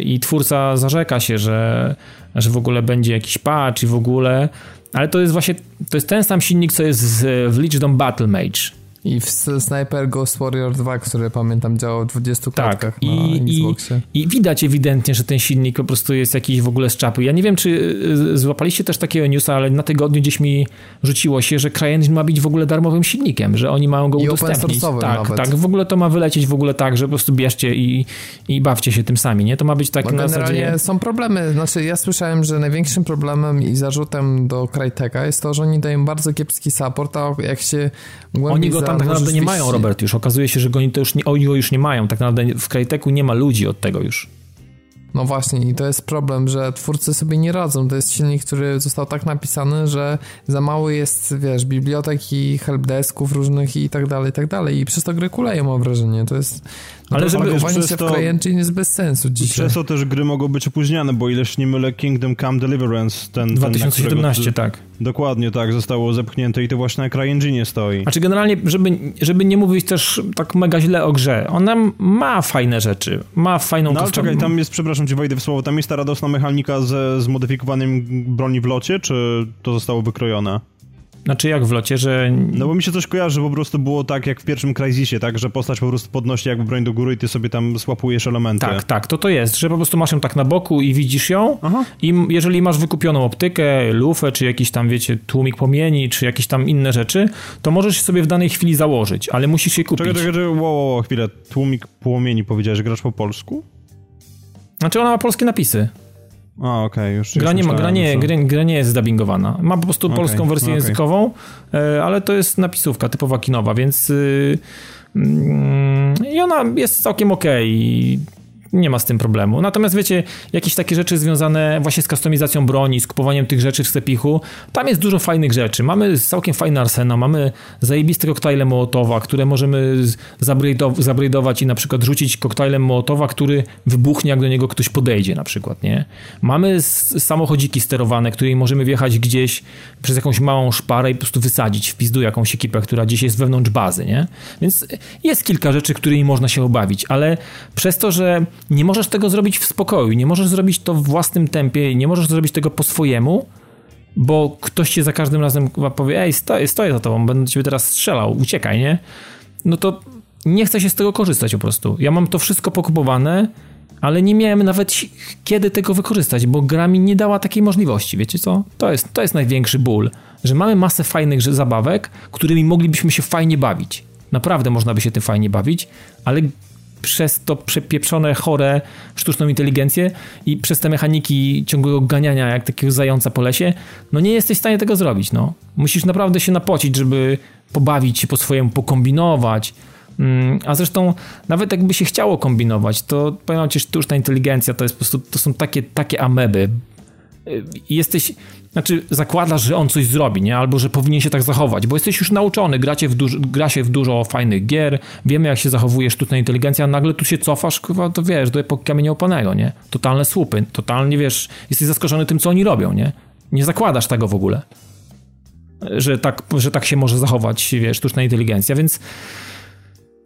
i twórca zarzeka się, że, że w ogóle będzie jakiś patch i w ogóle, ale to jest właśnie, to jest ten sam silnik, co jest w Legion Battle Mage. I w Sniper Ghost Warrior 2, który pamiętam działał w 20 tak, klatkach i, na Xboxie. I, I widać ewidentnie, że ten silnik po prostu jest jakiś w ogóle z czapy. Ja nie wiem, czy y, złapaliście też takiego newsa, ale na tygodniu gdzieś mi rzuciło się, że CryEngine ma być w ogóle darmowym silnikiem, że oni mają go I udostępnić. Tak, nawet. tak. W ogóle to ma wylecieć w ogóle tak, że po prostu bierzcie i, i bawcie się tym sami, nie? To ma być tak Bo na zasadzie... są problemy. Znaczy ja słyszałem, że największym problemem i zarzutem do Cryteka jest to, że oni dają bardzo kiepski support, a jak się oni go tam tak naprawdę nie mają, Robert, już. Okazuje się, że oni, to już nie, oni go już nie mają. Tak naprawdę w Cryteku nie ma ludzi od tego już. No właśnie, i to jest problem, że twórcy sobie nie radzą. To jest silnik, który został tak napisany, że za mało jest, wiesz, bibliotek i helpdesków różnych i tak dalej, i tak dalej. I przez to gry kuleją, mam wrażenie. To jest ale żeby wiesz, się to, w CryEngine jest bez sensu dzisiaj. Przez to też gry mogą być opóźniane, bo ileż nie mylę Kingdom Come Deliverance, ten... 2017, ten, tak. Dokładnie tak, zostało zepchnięte i to właśnie na CryEngine stoi. Znaczy generalnie, żeby, żeby nie mówić też tak mega źle o grze, ona ma fajne rzeczy, ma fajną... No ale czekaj, tam jest, przepraszam cię wejdę w słowo, tam jest ta radosna mechanika ze zmodyfikowanym broni w locie, czy to zostało wykrojone? Znaczy jak w locie, że... No bo mi się coś kojarzy, że po prostu było tak jak w pierwszym Crysisie, tak, że postać po prostu podnosi jakby broń do góry i ty sobie tam słapujesz elementy. Tak, tak, to to jest, że po prostu masz ją tak na boku i widzisz ją Aha. i jeżeli masz wykupioną optykę, lufę, czy jakiś tam, wiecie, tłumik płomieni, czy jakieś tam inne rzeczy, to możesz sobie w danej chwili założyć, ale musisz je kupić. Czekaj, czekaj, czekaj, wow, wow, chwilę, tłumik płomieni powiedziałeś, grasz po polsku? Znaczy ona ma polskie napisy. A, okej, okay, już. Gra nie, ma, gra, nie, gra, gra nie jest dubbingowana. Ma po prostu okay, polską wersję okay. językową, e, ale to jest napisówka typowa kinowa, więc. Y, mm, I ona jest całkiem okej. Okay nie ma z tym problemu. Natomiast wiecie, jakieś takie rzeczy związane właśnie z kustomizacją broni, z kupowaniem tych rzeczy w Stepichu, tam jest dużo fajnych rzeczy. Mamy całkiem fajny arsenał, mamy zajebiste koktajle Mołotowa, które możemy zabrejdować i na przykład rzucić koktajlem Mołotowa, który wybuchnie, jak do niego ktoś podejdzie na przykład, nie? Mamy samochodziki sterowane, którymi możemy wjechać gdzieś przez jakąś małą szparę i po prostu wysadzić w pizdu jakąś ekipę, która gdzieś jest wewnątrz bazy, nie? Więc jest kilka rzeczy, którymi można się obawić, ale przez to, że nie możesz tego zrobić w spokoju, nie możesz zrobić to w własnym tempie, nie możesz zrobić tego po swojemu, bo ktoś cię za każdym razem powie, ej, stoję, stoję za tobą, będę ciebie teraz strzelał, uciekaj, nie? No to nie chce się z tego korzystać po prostu. Ja mam to wszystko pokupowane, ale nie miałem nawet kiedy tego wykorzystać, bo gra mi nie dała takiej możliwości, wiecie co? To jest, to jest największy ból, że mamy masę fajnych zabawek, którymi moglibyśmy się fajnie bawić. Naprawdę można by się tym fajnie bawić, ale przez to przepieprzone, chore sztuczną inteligencję i przez te mechaniki ciągłego ganiania jak takiego zająca po lesie, no nie jesteś w stanie tego zrobić, no. Musisz naprawdę się napocić, żeby pobawić się po swojemu, pokombinować. Mm, a zresztą nawet jakby się chciało kombinować, to powiem ci, sztuczna inteligencja to jest po prostu, to są takie, takie ameby. Jesteś, znaczy zakładasz, że on coś zrobi, nie? Albo że powinien się tak zachować, bo jesteś już nauczony, gracie w dużo, gra się w dużo fajnych gier, wiemy jak się zachowuje sztuczna inteligencja, a nagle tu się cofasz, chyba to wiesz, do epoki kamienia opanego, nie? Totalne słupy, totalnie wiesz, jesteś zaskoczony tym, co oni robią, nie? Nie zakładasz tego w ogóle, że tak, że tak się może zachować, wiesz, sztuczna inteligencja, więc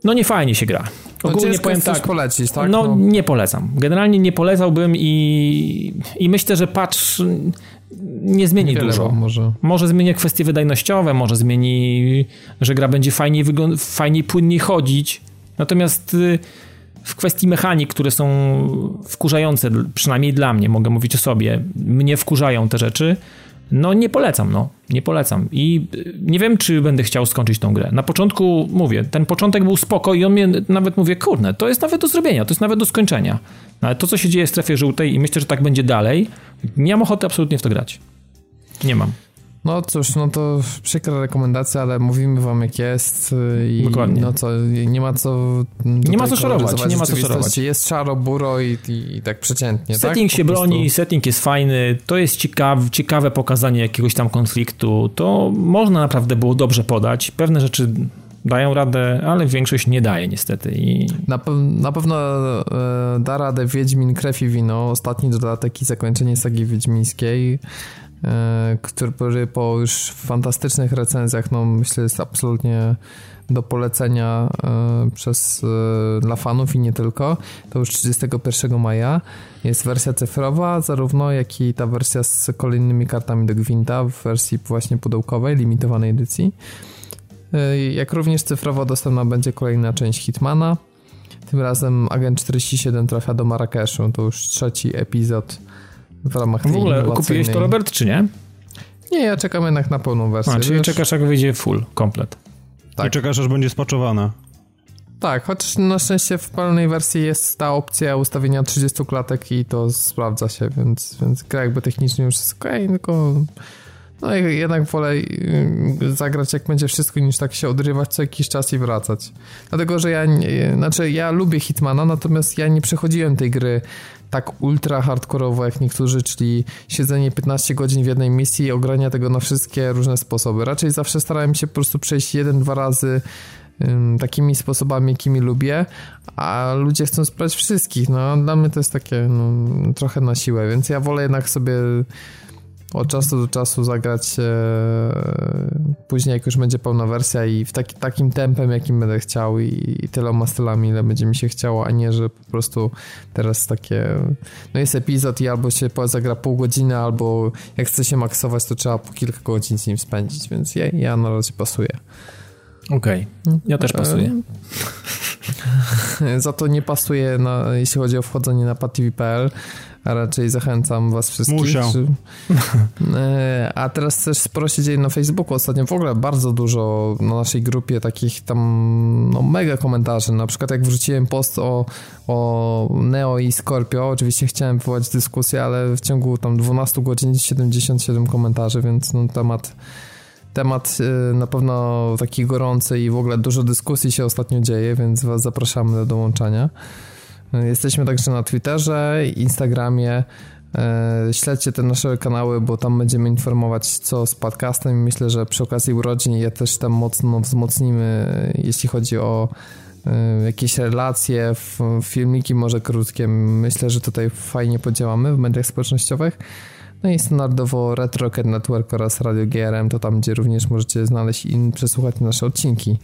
no nie fajnie się gra. No Ogólnie powiem tak. polecić, tak? No, no, nie polecam. Generalnie nie polecałbym i, i myślę, że patch nie zmieni Wiele dużo. Może. może zmieni kwestie wydajnościowe, może zmieni, że gra będzie fajniej, fajniej płynniej chodzić. Natomiast y, w kwestii mechanik, które są wkurzające, przynajmniej dla mnie, mogę mówić o sobie, mnie wkurzają te rzeczy, no nie polecam, no. Nie polecam. I y, nie wiem, czy będę chciał skończyć tą grę. Na początku, mówię, ten początek był spoko i on mnie nawet mówię, kurde, to jest nawet do zrobienia, to jest nawet do skończenia. No, ale to, co się dzieje w strefie żółtej i myślę, że tak będzie dalej, nie mam ochoty absolutnie w to grać. Nie mam. No cóż, no to przykra rekomendacja, ale mówimy wam jak jest i Dokładnie. no co, nie ma co nie ma co szorować, nie ma co szorować. Jest szaro, buro i, i, i tak przeciętnie, Setting tak? się broni, setting jest fajny, to jest ciekawe, ciekawe pokazanie jakiegoś tam konfliktu, to można naprawdę było dobrze podać, pewne rzeczy dają radę, ale większość nie daje niestety. I... Na, pe na pewno e, da radę Wiedźmin Krew i Wino, ostatni dodatek i zakończenie sagi wiedźmińskiej. E, który po już fantastycznych recenzjach, no myślę, jest absolutnie do polecenia e, przez, e, dla fanów i nie tylko. To już 31 maja jest wersja cyfrowa, zarówno jak i ta wersja z kolejnymi kartami do Gwinta w wersji właśnie pudełkowej, limitowanej edycji. Jak również cyfrowo dostępna będzie kolejna część Hitmana. Tym razem Agent 47 trafia do Marrakeszu. To już trzeci epizod w ramach W ogóle kupiłeś to, Robert, czy nie? Nie, ja czekam jednak na pełną wersję. A, czyli wiesz? czekasz, jak wyjdzie full, komplet. Tak. I czekasz, aż będzie spaczowana. Tak, chociaż na szczęście w pełnej wersji jest ta opcja ustawienia 30 klatek i to sprawdza się, więc, więc gra jakby technicznie już jest ok, tylko no jednak wolę y, zagrać jak będzie wszystko niż tak się odrywać co jakiś czas i wracać. Dlatego, że ja, nie, znaczy ja lubię Hitmana, natomiast ja nie przechodziłem tej gry tak ultra hardkorowo jak niektórzy, czyli siedzenie 15 godzin w jednej misji i ogrania tego na wszystkie różne sposoby. Raczej zawsze starałem się po prostu przejść jeden, dwa razy takimi sposobami, jakimi lubię, a ludzie chcą sprawdzić wszystkich. No, dla mnie to jest takie no, trochę na siłę, więc ja wolę jednak sobie od czasu do czasu zagrać e, później, jak już będzie pełna wersja i w taki, takim tempem, jakim będę chciał i, i tyloma stylami, ile będzie mi się chciało, a nie, że po prostu teraz takie no jest epizod i albo się zagra pół godziny, albo jak chce się maksować, to trzeba po kilka godzin z nim spędzić, więc ja, ja na razie pasuję. Okej, okay. ja też pasuję. <laughs> Za to nie pasuje, na, jeśli chodzi o wchodzenie na patv.pl, a raczej zachęcam was wszystkich. Musiał. <laughs> E, a teraz też sporo się dzieje na Facebooku. Ostatnio w ogóle bardzo dużo na naszej grupie takich tam no, mega komentarzy. Na przykład jak wrzuciłem post o, o Neo i Scorpio, oczywiście chciałem wywołać dyskusję, ale w ciągu tam 12 godzin 77 komentarzy, więc no, temat temat y, na pewno taki gorący i w ogóle dużo dyskusji się ostatnio dzieje, więc was zapraszamy do dołączania. Jesteśmy także na Twitterze, Instagramie. E, śledźcie te nasze kanały, bo tam będziemy informować co z podcastem. Myślę, że przy okazji urodzin je też tam mocno wzmocnimy, jeśli chodzi o e, jakieś relacje, filmiki może krótkie. Myślę, że tutaj fajnie podziałamy w mediach społecznościowych. No i standardowo Retro Network oraz Radio GRM, to tam, gdzie również możecie znaleźć i przesłuchać nasze odcinki.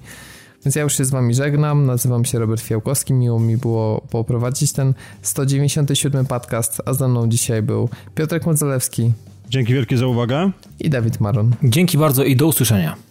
Więc ja już się z wami żegnam, nazywam się Robert Fiałkowski, miło mi było poprowadzić ten 197 podcast, a ze mną dzisiaj był Piotrek Modzelewski. Dzięki wielkie za uwagę. I Dawid Maron. Dzięki bardzo i do usłyszenia.